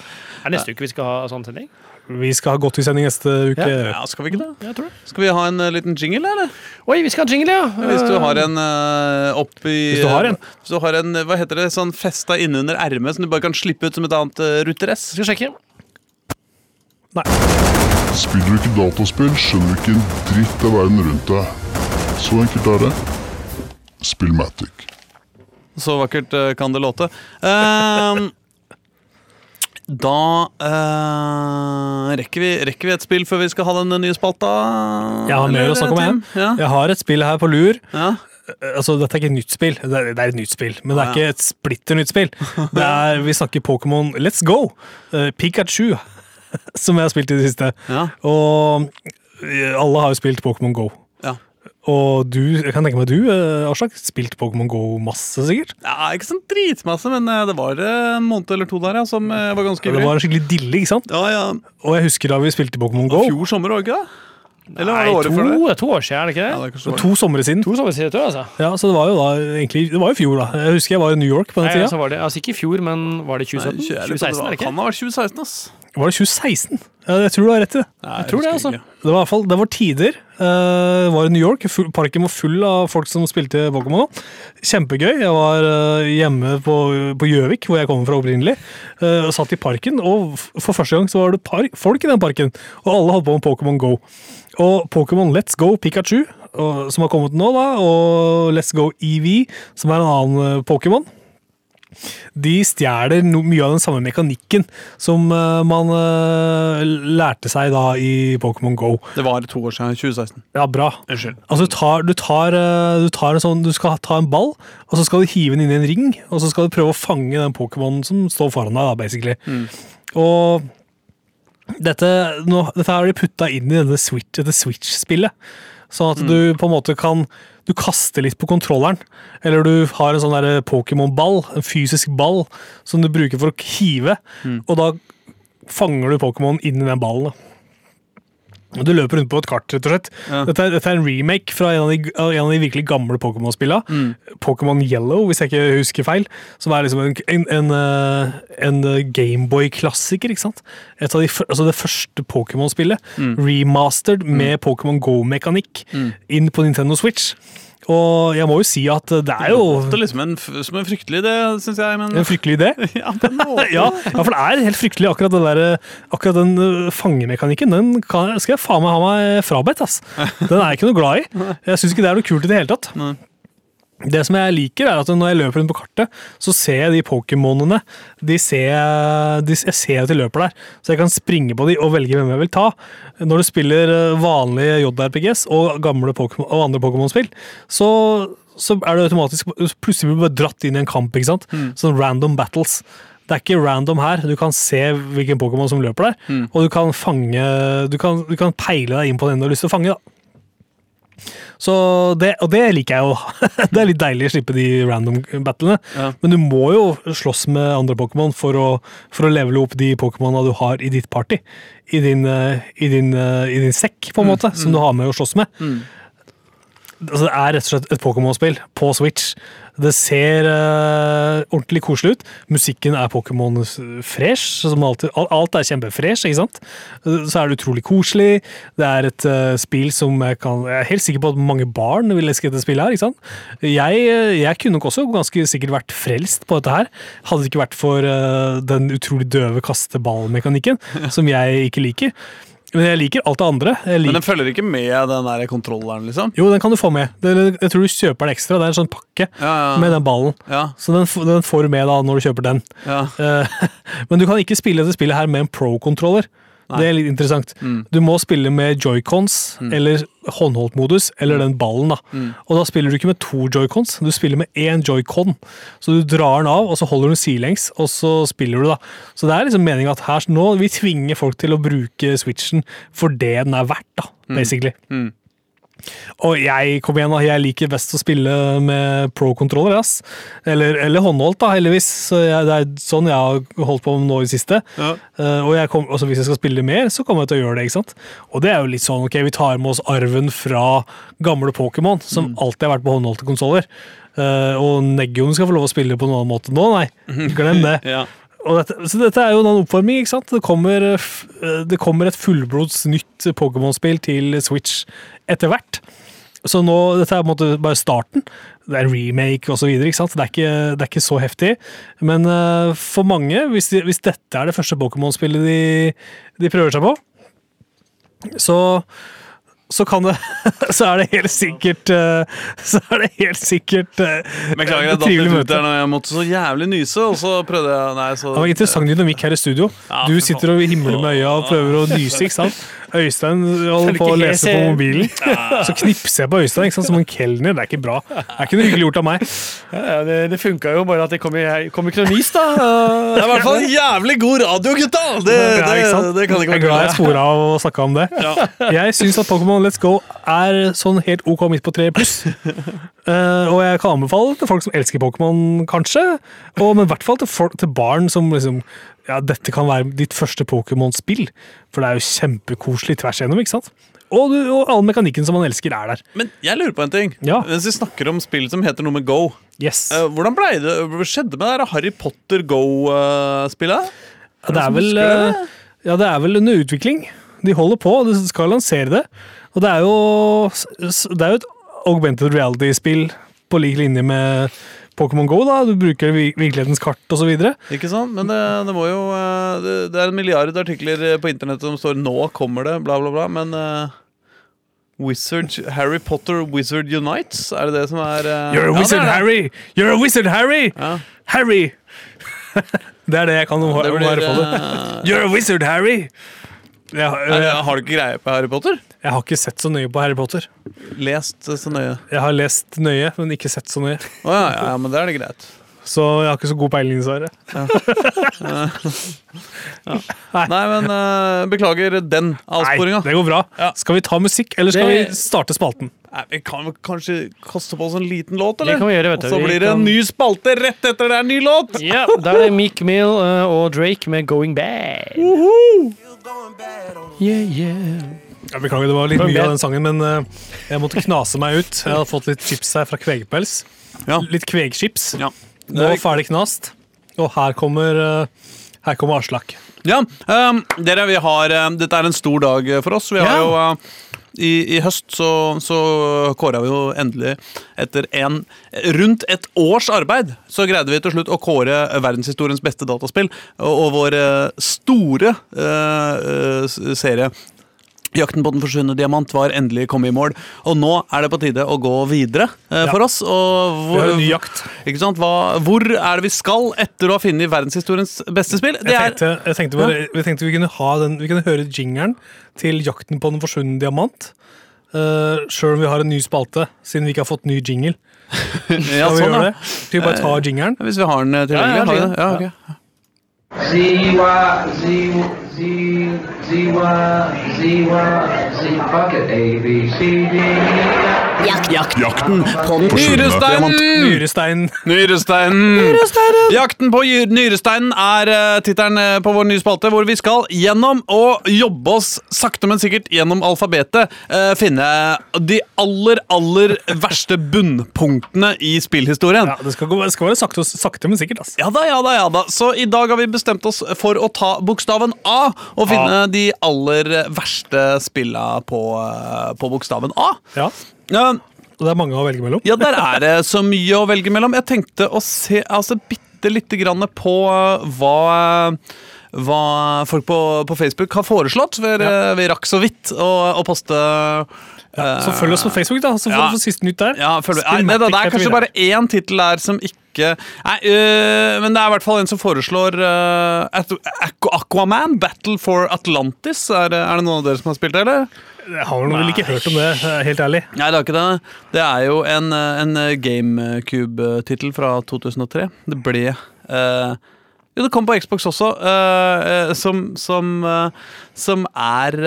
er det neste uke vi skal ha sånn sending?
Vi skal ha Godtvi-sending neste uke.
Ja, skal vi ikke det?
Jeg tror det.
Skal vi ha en eh, liten jingle, eller?
Oi, vi skal ha jingle, ja!
Hvis du har en uh, oppi
Hvis du har en.
Hvis du har en, hva heter det, sånn festa innunder ermet som du bare kan slippe ut som et annet uh, ruter-S.
Skal vi sjekke.
Spiller du ikke dataspill, skjønner du ikke en dritt av verden rundt deg. Så enkelt er det. Spillmatic.
Så vakkert eh, kan det låte. Ehm, da eh, rekker, vi, rekker vi et spill før vi skal ha den nye spalta?
Jeg har mer å snakke om.
Ja.
Jeg har et spill her på lur.
Ja.
Altså, Dette er ikke et nytt spill, det er, det er et nytt spill, men det er ikke et splitter nytt spill. Det er, Vi snakker Pokémon Let's Go! Uh, Pikachu, som jeg har spilt i det siste.
Ja.
Og eh, alle har jo spilt Pokémon Go.
Ja.
Og du, jeg kan tenke meg du, eh, Aslak, spilt Pokémon Go masse, sikkert?
ja, Ikke sånn dritmasse, men eh, det var eh, en måned eller to der ja, som var ganske
Det var en skikkelig dille, ikke sant?
Ja, ja.
Og jeg husker da vi spilte Pokémon Go.
Fjor sommer, var det ikke det? Eller var
Nei,
det året
to,
før det?
det to år siden, er det ikke det?
det er det ikke
To somre siden.
To sommer siden, tror jeg, altså.
Ja, Så det var jo da egentlig Det var jo fjor, da. Jeg husker jeg var i New York på den tida.
Altså, altså ikke i fjor, men var det 2017?
Nei, jeg lurer på
2016, er det ikke?
Kan ha vært 2016, ass.
Var det 2016? Ja, jeg tror du har rett i det.
Nei,
Jeg tror det, altså.
ikke.
Det var i hvert fall, det var tider. Uh, var i New York. Full, parken var full av folk som spilte Pokémon. Kjempegøy. Jeg var eh, hjemme på på Gjøvik, hvor jeg kommer fra opprinnelig. eh, og satt i parken, og f- for første gang så var det par folk i den parken. Og alle holdt på med Pokémon Go. Og Pokémon Let's Go Pikachu, og, som har kommet nå, da, og Let's Go EV, som er en annen eh, Pokémon. De stjeler no, mye av den samme mekanikken som uh, man uh, lærte seg da i Pokémon Go.
Det var to år siden. 2016.
Ja, bra.
Unnskyld.
Altså, du tar, du, tar, eh, du tar en sånn Du skal ta en ball, og så skal du hive den inn i en ring, og så skal du prøve å fange den Pokémonen som står foran deg, da, basically. Og dette, nå, dette har de putta inn i denne Switch, dette Switch-spillet. Sånn at du på en måte kan Du kaster litt på kontrolleren. Eller du har en sånn der Pokémon-ball, en fysisk ball, som du bruker for å hive. Og da fanger du Pokémon inn i den ballen. da. Du løper rundt på et kart, rett og slett.
Ja.
Dette, er, dette er en remake fra en av de, en av de virkelig gamle Pokémon-spillene. Pokémon Yellow, hvis jeg ikke husker feil. Som er liksom en, en, en, eh, en Gameboy-klassiker. ikke sant? De, altså det første Pokémon-spillet. Remastered med Pokémon Go-mekanikk inn på Nintendo Switch. Og jeg må jo si at det er jo
Det er liksom en, som en fryktelig idé, syns jeg. Men
en fryktelig idé.
ja.
Ja, for det er helt fryktelig. Akkurat, det der, akkurat den øh, fangemekanikken den kan, skal jeg faen meg ha meg frabedt. ass. Den er jeg ikke noe glad i. Jeg syns ikke det er noe kult i det hele tatt.
Nei.
Det som jeg liker, er at når jeg løper rundt på kartet, så ser jeg de Pokémonene. De ser, de, jeg ser at de løper der, så jeg kan springe på de og velge hvem jeg vil ta. Når du spiller øh, vanlige JRPGs og, gamle Pokemon, og andre Pokémon-spill, så, så er du automatisk Plutselig blir du bare dratt inn i en kamp. ikke sant? Sånn random battles. Det er ikke random her. Du kan se hvilken Pokémon som løper der, og du kan fange du kan, du kan peile deg inn på den du har lyst til å fange. da. Så det, og det liker jeg jo. det er litt deilig å slippe de random battlene.
Ja.
Men du må jo slåss med andre Pokémon for å, for å levele opp de Pokémona du har i ditt party. I din, eh, i din, eh, i din sekk, på en måte, som du har med å slåss med. Altså, det er rett og slett et Pokémon-spill på Switch. Det ser uh, ordentlig koselig ut. Musikken er Pokémon fresh. Som alltid, alt, alt er kjempefresh, ikke sant? Så er det utrolig koselig. Det er et uh, spill som jeg kan Jeg er helt sikker på at mange barn vil elske dette spillet her, ikke sant? Jeg, eh, jeg kunne nok også ganske sikkert vært frelst på dette her. Hadde det ikke vært for uh, den utrolig døve kasteballmekanikken, som jeg ikke liker. Men jeg liker alt det andre.
Men den følger ikke med den der kontrolleren, liksom?
jo, den kan du få med. Jeg tror du kjøper den ekstra. Det er en sånn pakke
Ja, ja.
med den ballen.
Ja,
Så den, den får du med da når du kjøper den.
ja.
Eh, Men du kan ikke spille dette spillet her med en pro-kontroller. Det er litt interessant.
Mm.
Du må spille med joycons eller håndholdt-modus, eller den ballen. da.
Mm.
Og da spiller du ikke med to joycons, du spiller med én joycon. Så du drar den av, og så holder du den sidelengs, og så spiller du, da. Så det er liksom meninga at her nå vi tvinger folk til å bruke switchen for det den er verdt, da, basically.
Mm.
Og jeg kom igjen jeg liker best å spille med pro-kontroller. Eller, eller håndholdt, da, heldigvis. Så jeg, det er sånn jeg har holdt på med nå i siste.
Ja.
Uh, og jeg kom, altså, hvis jeg skal spille mer, så kommer jeg til å gjøre det. ikke sant? Og det er jo litt sånn, ok, vi tar med oss arven fra gamle Pokémon, som alltid har vært på håndholdte konsoller. Uh, og Neggion skal få lov å spille på en annen måte nå, nei. Glem det.
ja.
Dette, så dette er jo en oppvarming, ikke sant? Det kommer, eh, eh, det kommer et fullblods nytt Pokémon-spill til Switch etter hvert. Så nå, dette er på en måte bare starten. Det er en remake sant? Det er ikke, det er ikke så heftig. Men uh, for mange, hvis, de, hvis dette er det første Pokémon-spillet de, de prøver seg på, så så kan det Så er det helt sikkert eh, Så er det helt sikkert eh,
Beklager, jeg datt ut der når jeg måtte så jævlig nyse, og så prøvde jeg Nei, så
Det var interessant dynamikk her i studio. Du sitter og himler med øya og prøver å nyse, ikke sant? Øystein holder på å lese på mobilen. Så knipser jeg på Øystein ikke sant? som en kelner. Det er ikke bra. Det er ikke noe hyggelig gjort av meg.
Ja, det det funka jo, bare at det kom, i- kom ikke noe nys, da.
Det er i hvert fall jævlig god radio, gutta! Det,
Ja,
det, det kan ikke
Jeg er
være
glad jeg spora av å snakke om det. Jeg syns at Pokémon Let's Go er sånn helt ok midt på tre pluss. Uh, og jeg kan anbefale til folk som elsker Pokémon, kanskje. Og, men i hvert fall til, folk, til barn som liksom Ja, dette kan være ditt første Pokémon-spill. For det er jo kjempekoselig tvers igjennom, ikke sant? Og, du, og all mekanikken som man elsker, er der.
Men jeg lurer på en ting.
Ja.
Mens vi snakker om spill som heter noe med Go,
Yes.
Uh, hvordan ble det, skjedde med det der Harry Potter Go-spillet?
Ja, det er vel eh, Ja, det er vel under utvikling. De holder på, de skal lansere det. Og det er jo Det er jo et augmented reality-spill på lik linje med Pokémon Go. da, Du bruker virkelighetens kart osv.
Ikke sant? Men det, det må jo eh, det, er en milliard artikler på internett som står 'nå kommer det', bla, bla, bla. Men eh, Wizard Harry Potter Wizard Unites, er det det som er uh...
You're a
ja,
wizard,
det.
Harry! You're a wizard, Harry!
Ja.
Harry! det er det jeg kan om, om Harry Potter.
eh,
You're a wizard, Harry! Jeg, jeg,
har du ikke greie på Harry Potter?
jeg har ikke sett så nøye på Harry Potter.
Lest så nøye.
Jeg har lest nøye, men ikke sett så nøye.
Oh, ja, ja, ja, men da er det greit.
Så jeg har ikke så god peiling, dessverre.
Nei, men uh, beklager den avsporinga.
det går bra.
Ja.
Skal vi ta musikk, eller skal
Det-
vi starte spalten?
Nei, Vi kan vel kanskje kaste på oss en liten låt, eller?
Det kan vi gjøre, vet du.
Og så blir det en ny spalte rett etter det er en ny låt!
Ja, Da er det Meek Mill eh, og Drake med 'Going Bad'. Yeah, yeah.
Jeg beklager, det var litt mye av den sangen, men uh, jeg måtte knase meg ut. Jeg har fått litt chips her fra Kvegpels.
Ja.
Litt kvegchips.
Ja.
Nå ferdig knast. Og her kommer, uh, her kommer Aslak.
Ja, um, dere, vi har uh, Dette er en stor dag for oss. Vi har
Ja.
jo i, I høst så, så kåra vi jo endelig, etter en rundt et års arbeid, så greide vi til slutt å kåre verdenshistoriens beste dataspill. Og, og vår eh, store eh, eh, serie Jakten på den forsvunne diamant var endelig kommet i mål. Og nå er det på tide å gå videre eh,
Ja.
for oss. Hvor,
ny jakt.
Hva, hvor er det vi skal etter å ha funnet verdenshistoriens beste spill? Det
Jeg tenkte, jeg tenkte, bare, vi tenkte vi kunne ha den Vi kunne høre jingeren til Jakten på den forsvunne diamant. Uh, Sjøl om vi har en ny spalte, siden vi ikke har fått ny jingle.
ja, sånn,
vi
ja.
vi bare ta jingeren?
Hvis vi har den tilgjengelig.
Ja, ja, ja.
Ja, ok.
Z-Y, Z, Z, Z-Y, Z-Y, Z, fuck it, A, B, C, D, E,
Jakt, jakt
Jakten
på den
Nyresteinen!
Nyresteinen.
Nyresteinen! Jakten på gyr- nyresteinen er uh, tittelen eh, på vår nye spalte, hvor vi skal gjennom å jobbe oss sakte, men sikkert gjennom alfabetet. eh, finne de aller, aller verste bunnpunktene i spillhistorien.
Ja, det skal, gå, det skal være sakte, sakte men sikkert. ass.
Ja da, ja da, ja da. Så i dag har vi bestemt oss for å ta bokstaven A og finne de aller verste spilla på, eh, på bokstaven A.
Ja,
Ja,
og Det er mange å velge mellom.
ja, der er det så mye å velge mellom. Jeg tenkte å se altså, bitte lite grann på eh, hva hva folk på, på Facebook har foreslått. Vi, vi rakk så vidt å, å poste
Så følg oss på Facebook, da, så får
Ja.
du siste nytt der.
Ja, følg, nei,
Spillmatic
det, det er kanskje bare én tittel der som ikke Nei, øh, men det er i hvert fall en som foreslår øh, Aquaman, Battle for Atlantis. Er, er det noen av dere som har spilt det, eller?
Jeg har vel ikke hørt om det, eh, helt ærlig.
Nei, det er ikke det. Det er jo en, en GameCube-tittel fra 2003. Det ble øh, Jo, det kom på Xbox også, som som, som er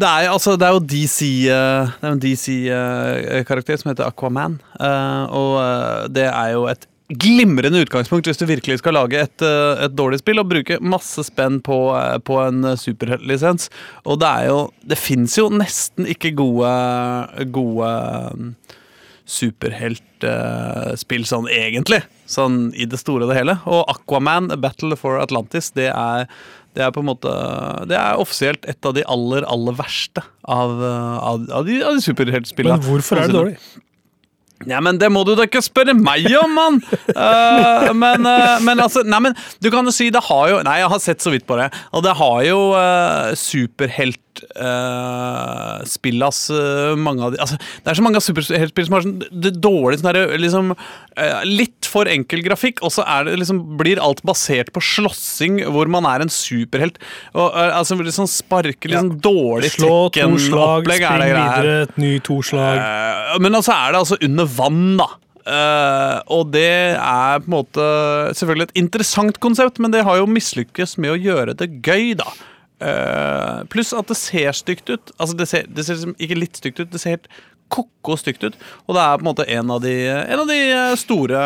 det er, altså, det er jo DC eh, Det er en DC-karakter som heter Aquaman. eh, og eh, det er jo et glimrende utgangspunkt hvis du virkelig skal lage et, eh, et dårlig spill og bruke masse spenn på, eh, på en eh, superheltlisens. Og det er jo Det fins jo nesten ikke gode, gode superheltspill sånn egentlig. Sånn i det store og det hele. Og Aquaman, Battle for Atlantis, det er det er på en måte Det er offisielt et av de aller, aller verste av, av, av de, av de superheltspillene.
Men hvorfor er det dårlig?
Ja, men Det må du da ikke spørre meg om, mann! Uh, men, uh, men altså Nei, men du kan jo si det har jo Nei, jeg har sett så vidt på det. Og det har jo uh, superheltspill ass. uh, mange av de Altså, det er så mange av superheltspill som har sånn det dårlig sånn der, liksom uh, Litt for enkel grafikk, og så det liksom blir alt basert på slåssing, hvor man er en superhelt. Og eh, altså litt sånn sparke, litt sånn dårlig
Slå to slag, spring videre, et ny to slag.
Eh, Men altså er det altså under vann, da. Uh, og det er på en måte selvfølgelig et interessant konsept, men det har jo mislykkes med å gjøre det gøy, da. Eh, pluss at det ser stygt ut. Altså Det ser, det ser liksom ikke litt stygt ut, det ser helt ko-ko stygt ut. Og det er på en måte en av de, en av de eh, store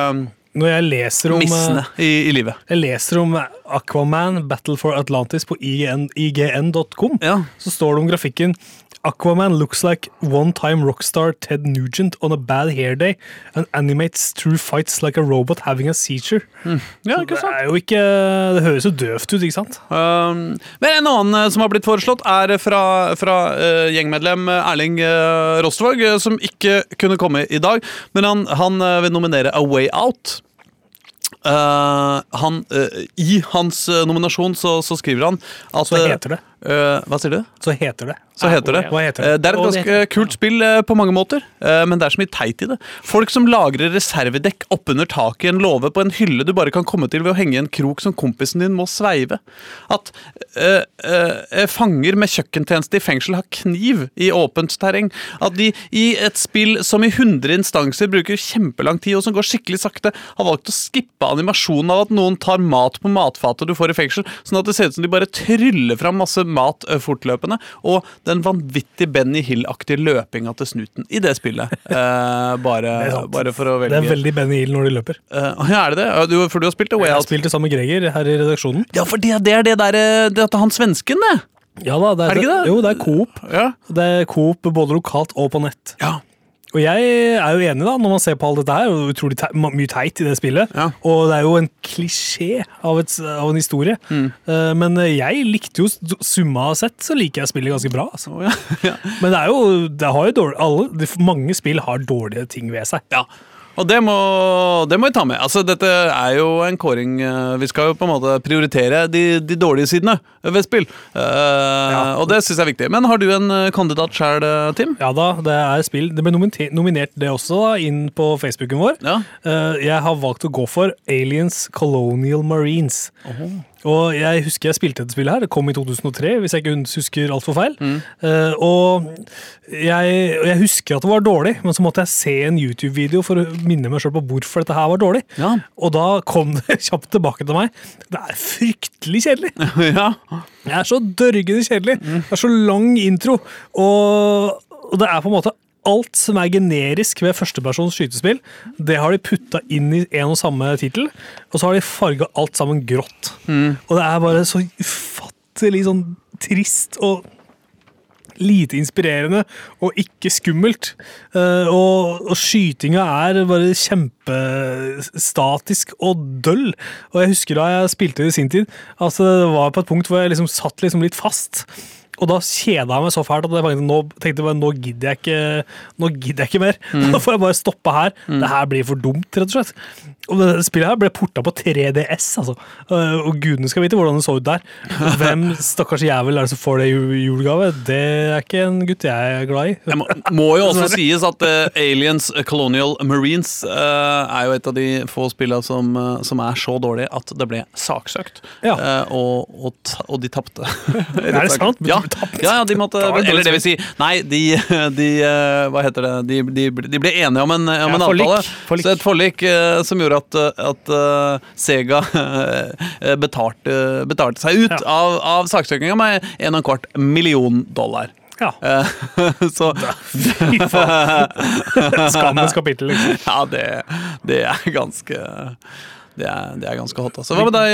Når jeg leser om, eh,
missene i, i livet.
jeg leser om Aquaman Battle for Atlantis på IGN, ign.com,
Ja.
så står det om grafikken Aquaman looks like one-time rockstar Ted Nugent on a bad hair day and animates true fights like a robot having a seizure.
ja, ikke
Det
sant?
jo ikke Det høres jo døvt ut, ikke sant?
Um, men en annen eh, som har blitt foreslått, er fra, fra uh, gjengmedlem Erling uh, Rostvåg, uh, som ikke kunne komme i dag. Men han, han eh, vil nominere A Way Out. Eh, han, eh, I hans eh, nominasjon så, så skriver han at
Så
eh,
heter det.
Eh, hva sier du?
Så heter det.
Så heter det.
Heter det?
Eh, Det er et ganske kult spill eh, på mange måter, men det er så mye teit i det. Folk som lagrer reservedekk oppunder taket i en låve på en hylle du bare kan komme til ved å henge i en krok som kompisen din må sveive. At eh, eh, fanger med kjøkkentjeneste i fengsel har kniv i åpent terreng. At de i et spill som i 100 instanser bruker kjempelang tid, og som går skikkelig sakte, har valgt å skippe animasjonen av at noen tar mat på matfatet du får i fengsel, sånn at det ser ut som de bare tryller fram masse mat eh, fortløpende. Og den vanvittig Benny Hill-aktige løpinga til snuten i det spillet. Eh, bare,
Det er
bare for å velge.
Det er veldig Benny Hill når de løper.
Eh, ja, er det det? Du, for du har spilt The Way Out.
Jeg har spilt det sammen med Greger her i redaksjonen.
Ja, for det, det er det der eh, Det er han svensken, det!
Ja da, det
Er det ikke det?
Jo, det er Coop.
Ja.
Det er Coop både lokalt og på nett.
ja.
Og jeg er jo enig, da, når man ser på alt dette her. og Utrolig te mye teit i det spillet.
Ja.
Og det er jo en klisjé av, et, av en historie.
Mm.
Uh, men jeg likte jo summa sett, så liker jeg spillet ganske bra. Altså.
Ja.
Men det er jo det har jo dårlig, alle, Mange spill har dårlige ting ved seg.
Ja. Og det må, det må vi ta med. Altså, dette er jo en kåring eh, Vi skal jo på en måte prioritere de, de dårlige sidene ved spill. Eh, Og det syns jeg er viktig. Men har du en eh, kandidat sjøl, Tim?
Ja da, det er spill. Det ble nominert det også da, inn på Facebooken vår.
Ja.
Uh, jeg har valgt å gå for Aliens Colonial Marines. Og jeg husker jeg spilte dette spillet her. Det kom i 2003, hvis jeg ikke husker altfor feil.
Mm.
Uh, og jeg, jeg husker at det var dårlig, men så måtte jeg se en YouTube-video for å minne meg selv på hvorfor dette her var dårlig.
Ja.
Og da kom det kjapt tilbake til meg. Det er fryktelig kjedelig.
ja.
Det er så dørgende kjedelig. Det er så lang intro. Og, og det er på en måte alt som er generisk ved førstepersons skytespill, det har de putta inn i en og samme tittel, og så har de farga alt sammen grått. Og det er bare så ufattelig sånn trist og lite inspirerende og ikke skummelt. Eh, og, og skytinga er bare kjempestatisk og døll. Og jeg husker da jeg spilte det i sin tid, altså det var på et punkt hvor jeg liksom satt liksom litt fast. Og da kjeda jeg meg så fælt at jeg faktisk nå tenkte bare, nå gidder jeg ikke Nå gidder jeg ikke mer. Da får jeg bare stoppe her. Det her blir for dumt, rett og slett. Og det spillet her ble porta på 3DS, altså. Eh, Og gudene skal vite hvordan det så ut der. Hvem stakkars jævel er det som får det i julegave? Det er ikke en gutt jeg er glad i.
Det må, må jo også sies at uh, Aliens Colonial Marines uh, er jo et av de få spillene som, uh, som er så dårlige at det ble saksøkt.
Ja.
Og, og, og de tapte.
Er det sant?
Ja,
De tapt.
ja, ja, de måtte Eller det vil si, nei, de, de eh, Hva heter det? De, de, de ble enige om en, om
Ja,
en avtale.
Forlik.
Så et forlik eh, som gjorde at, at eh, Sega betalte, betalte seg ut
Ja.
av, av saksøkinga med en og en kvart million dollar.
Ja.
Så
Fy faen. Skammens kapittel, liksom.
Ja, det, det er ganske det er, det er ganske hot. Altså. Hva med deg,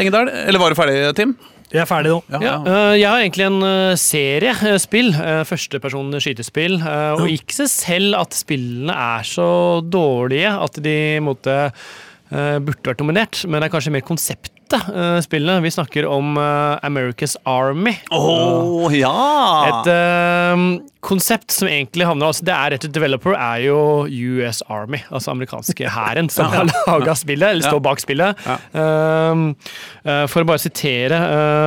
Engedal? Eller var du ferdig, Tim?
Jeg er ferdige nå.
Ja, øh, jeg har egentlig en øh, serie øh, spill. Førsteperson skytespill. Og ikke seg selv at spillene er så dårlige at de måtte, burde vært nominert, men det er kanskje mer konseptet. øh, Spillene. Vi snakker om uh, America's Army.
Å ja!
Et øh, konsept som egentlig havner altså Det er rett og slett developer er jo US Army, altså amerikanske hæren, som har laga spillet, eller står bak spillet. For å bare sitere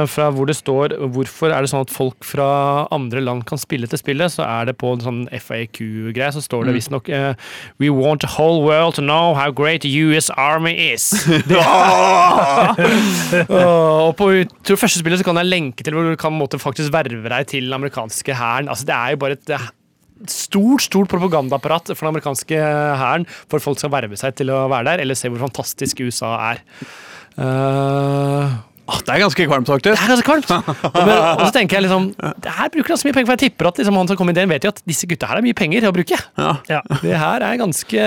fra hvor det står hvorfor er det sånn at folk fra andre land kan spille til spillet, så er det på en sånn FAQ-greie, så står det visstnok uh, We want the whole world to know how great US Army is. Det og på tror første spillet så kan jeg lenke til hvor du kan måte, faktisk verve deg til den amerikanske hæren. Altså, det er jo bare et stort stort propagandaapparat for den amerikanske hæren for folk skal verve seg til å være der, eller se hvor fantastisk USA er. Eh,
Åh, det er ganske kvalmt, faktisk.
det er ganske kvalmt. Og, men, og så tenker jeg liksom Det her bruker de så mye penger, for jeg tipper at liksom, han som kom i den vet jo at disse gutta her har mye penger å bruke.
Ja.
Det her er ganske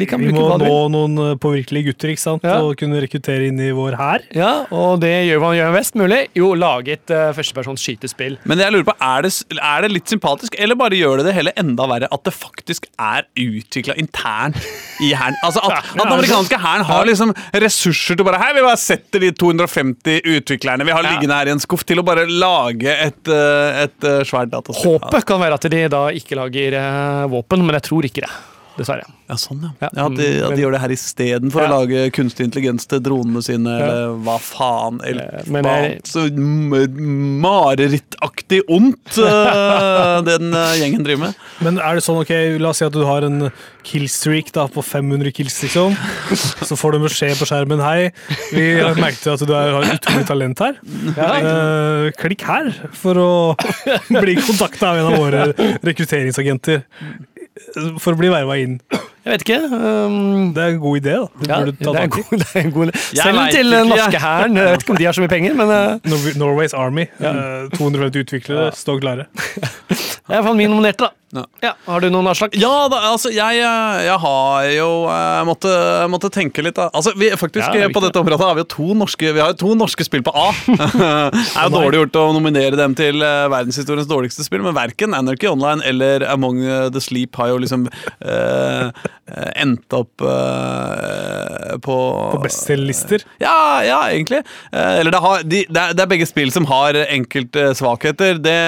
De kan
Vi
bruke
må
hva de
nå noen eh, påvirkelige gutter ikke sant?
Ja.
og kunne rekruttere inn i vår hær.
Ja, og det gjør man gjør best mulig. Jo, lage et uh, førstepersons skytespill.
Men jeg lurer på, er det, er det litt sympatisk, eller bare gjør det det hele enda verre at det faktisk er utvikla internt i hæren? Altså at, at den amerikanske hæren har liksom ressurser til bare Hei, vi bare setter de 250 utviklerne vi har liggende her i en skuff, til å bare lage et, eh, et eh, svært dataspill.
Håpet kan være at de da ikke lager eh, våpen, men jeg tror ikke det. Dessverre.
Ja, sånn, ja.
Ja,
ja at, de, at de gjør det her istedenfor
Ja.
å lage kunstig intelligens til dronene sine, eller hva faen. Eller
Eh, men
hva
jeg-
så marerittaktig ondt Det den eh, gjengen driver med.
Men er det sånn, ok, la oss si at du har en killstreak da, på 500 kills, liksom. Så får du beskjed på skjermen Hei, vi har merket at du har utrolig talent her. Eh, klikk her for å bli kontakta av en av våre rekrutteringsagenter. For å bli verva inn.
Jeg vet ikke. Um,
Det er en god idé, da. Det
ja,
burde
det
ta
er en god, det er en god
idé.
Selv til den norske hæren. Jeg vet ikke om de har så mye penger, men uh,
Norway's Army. eh, 250 utviklere står klare.
jeg er min nominerte, da.
Ja.
Ja, Har du noen avslag?
Ja, da, altså, jeg, eh, jeg har jo Jeg måtte, måtte tenke litt, da. Altså, vi, faktisk,
Ja, det er
eh, på dette området har vi jo to norske, vi har jo to norske spill på A. det er jo dårlig gjort å nominere dem til eh, verdenshistoriens dårligste spill, men verken Anarchy Online eller Among the Sleep har jo liksom eh, eh, endt opp eh, på
På bestselgerlister.
Ja, ja, egentlig. Eh, eller det, har, de, det, er, det er begge spill som har enkelte svakheter, det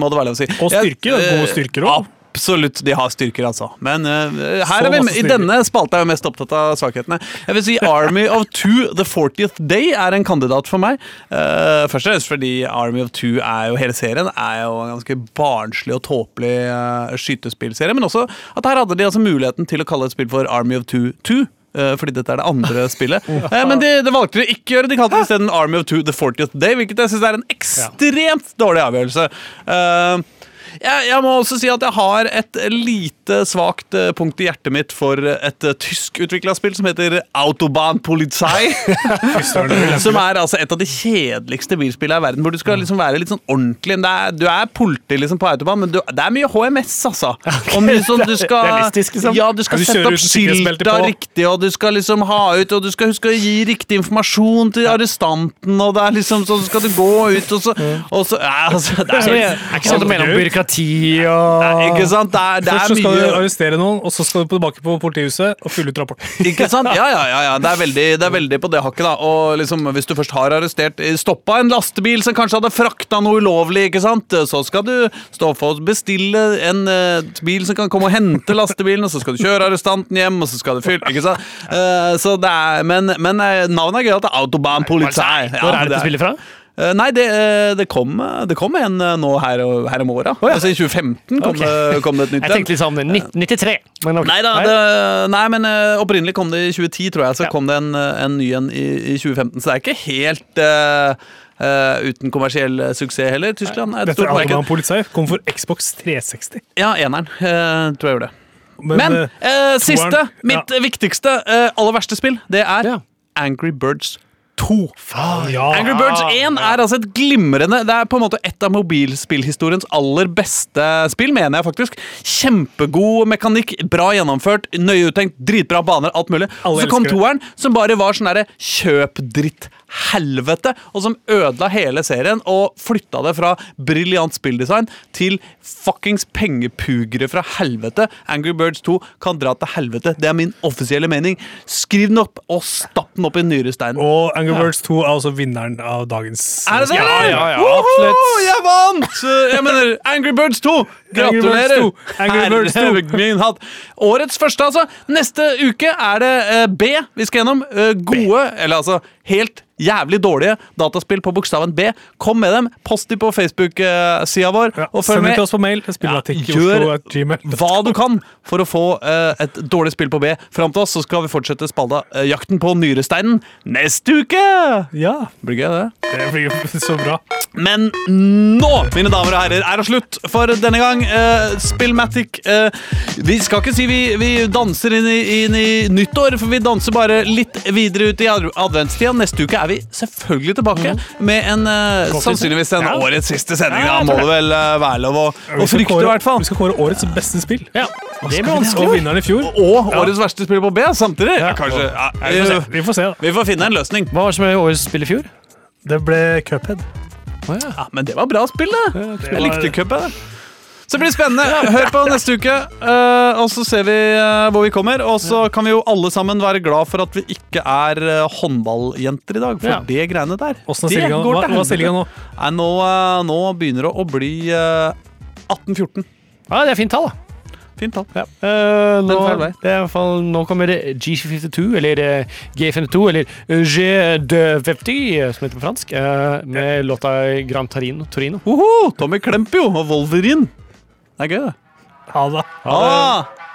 må det være lov å si.
Og styrke.
Jeg-
gode styrker også.
Absolutt, de har styrker, altså. Men uh, her er vi, i denne spalta er jeg mest opptatt av svakhetene. Jeg vil si Army of Two The 40th Day er en kandidat for meg. Uh, først og fremst fordi Army of Two er jo hele serien er jo en ganske barnslig og tåpelig uh, skytespillserie. Men også at her hadde de altså muligheten til å kalle et spill for Army of Two 2. eh, fordi dette er det andre spillet. Men de, det valgte de ikke å gjøre. De kalte det isteden Army of Two The 40th Day, hvilket jeg syns er en ekstremt dårlig avgjørelse. Eh, jeg, jeg må også si at jeg har et lite svakt eh, punkt i hjertet mitt for et uh, tyskutvikla spill som heter Autobahn Polizei. som er altså et av de kjedeligste bilspillene i verden, hvor du skal liksom være litt sånn ordentlig. Er, du er politi liksom på autobahn, men du, det er mye HMS, altså. Mye sånn, du skal,
liksom.
Ja, du skal sette opp skilta riktig, og du skal liksom ha ut, og du skal huske å gi riktig informasjon til arrestanten, og det er liksom så skal du gå ut, og så, og så ja, altså, det er,
det ikke sånn du mener om byråkrati og
ikke sant? Det er, det er
så skal du arrestere noen, og så skal du tilbake på politihuset og fylle ut rapporten.
Ikke sant? Ja, ja, ja, ja. Det, er veldig, det er veldig på det hakket. da Og liksom, Hvis du først har arrestert Stoppa en lastebil som kanskje hadde frakta noe ulovlig, ikke sant? så skal du stå for å bestille en uh, bil som kan komme og hente lastebilen, og så skal du kjøre arrestanten hjem, og så skal du fylle Ikke sant? Uh, så det er, men, men eh, navnet er gøy. at det er Autobahn Polizei.
Hvor er
det
dette spillet fra?
Eh, Nei, det, eh, det, kom, det kom en eh, nå her, her om åra. Altså I 2015 kom,
okay.
det, kom det et nytt
Jeg tenkte litt sånn 93. Men ok.
Nei da, nei, men eh, opprinnelig kom det i 2010, tror jeg. Så
Ja.
kom det en, eh, en ny en i, i 2015. Så det er ikke helt uh, Uh, uten kommersiell eh, suksess heller. Tyskland er et
Dette
stort
er
marked.
Polizei. Kom for Xbox 360.
Ja, eneren. Uh, tror jeg gjorde det.
Men,
Men
eh,
eh, siste, mitt ja. viktigste, eh, aller verste spill, det er
Ja.
Angry Birds 2.
ja.
Angry Birds 1 er altså et glimrende Det er på en måte et av mobilspillhistoriens aller beste spill, mener jeg faktisk. Kjempegod mekanikk, bra gjennomført, nøye uttenkt, dritbra baner, alt mulig.
Alle
så kom toeren, som bare var sånn derre kjøp dritt helvete, og som ødela hele serien og flytta det fra briljant spilldesign til fuckings pengepugere fra helvete. Angry Birds 2 kan dra til helvete. Det er min offisielle mening. Skriv den opp og stapp den opp i nyresteinen.
Og Angry Birds 2 er også vinneren av dagens
Er det det?
Ja, ja, ja, absolutt.
Jeg vant! Jeg mener Angry Birds 2.
Angry Birds
Gratulerer.
2. Angry Birds 2.
Herre min hatt. Årets første, altså. Neste uke er det eh, B vi skal gjennom. Eh, gode, eller altså helt jævlig dårlige dataspill på bokstaven B. Kom med dem. Post dem på Facebook-sida vår.
Ja,
og følg
Send til
med.
oss på mail. Ja,
gjør hva du kan for å få uh, et dårlig spill på B fram til oss, så skal vi fortsette spalda uh, Jakten på nyresteinen neste uke!
Ja,
Blir gøy, det.
det blir så bra.
Men nå, mine damer og herrer, er det slutt for denne gang. Uh, Spillmatic eh, Vi skal ikke si vi, vi danser inn i, inn i nyttår, for vi danser bare litt videre ut i adventstiden. Neste uke er vi selvfølgelig tilbake med en uh, sannsynligvis en
Ja.
årets siste sending.
Ja,
Da må det vel uh, være lov å,
Vi
å frykte, i hvert fall.
Vi skal kåre årets beste spill.
Ja, det blir
Og vinneren i fjor.
Og årets verste spill på B samtidig.
Ja.
Kanskje. Ja,
Vi får se.
vi,
får se da.
vi får finne en løsning.
Hva var det som ble årets spill i fjor?
Det ble Cuphead.
Ja, men det var bra spill, det.
det
Jeg
var-
likte cupet. Så det blir spennende. Hør på neste uke, uh, og så ser vi uh, hvor vi kommer. Og så kan vi jo alle sammen være glad for at vi ikke er uh, håndballjenter i dag. For
Ja.
det greiene der
Åssen er
det går
hva, er stillinga nå?
Nei, nå, nå begynner det å bli eh, 18-14.
Ja, det er fint tall, da.
Fint tall.
Ja. Nå, det er i hvert fall, nå kommer det G52, eller eh, G52, eller G250, som heter på fransk, med låta Gran Torino. Torino.
Hoho, Tommy Klempio og Wolverine. Det er gøy, det.
Ha det.
Ah!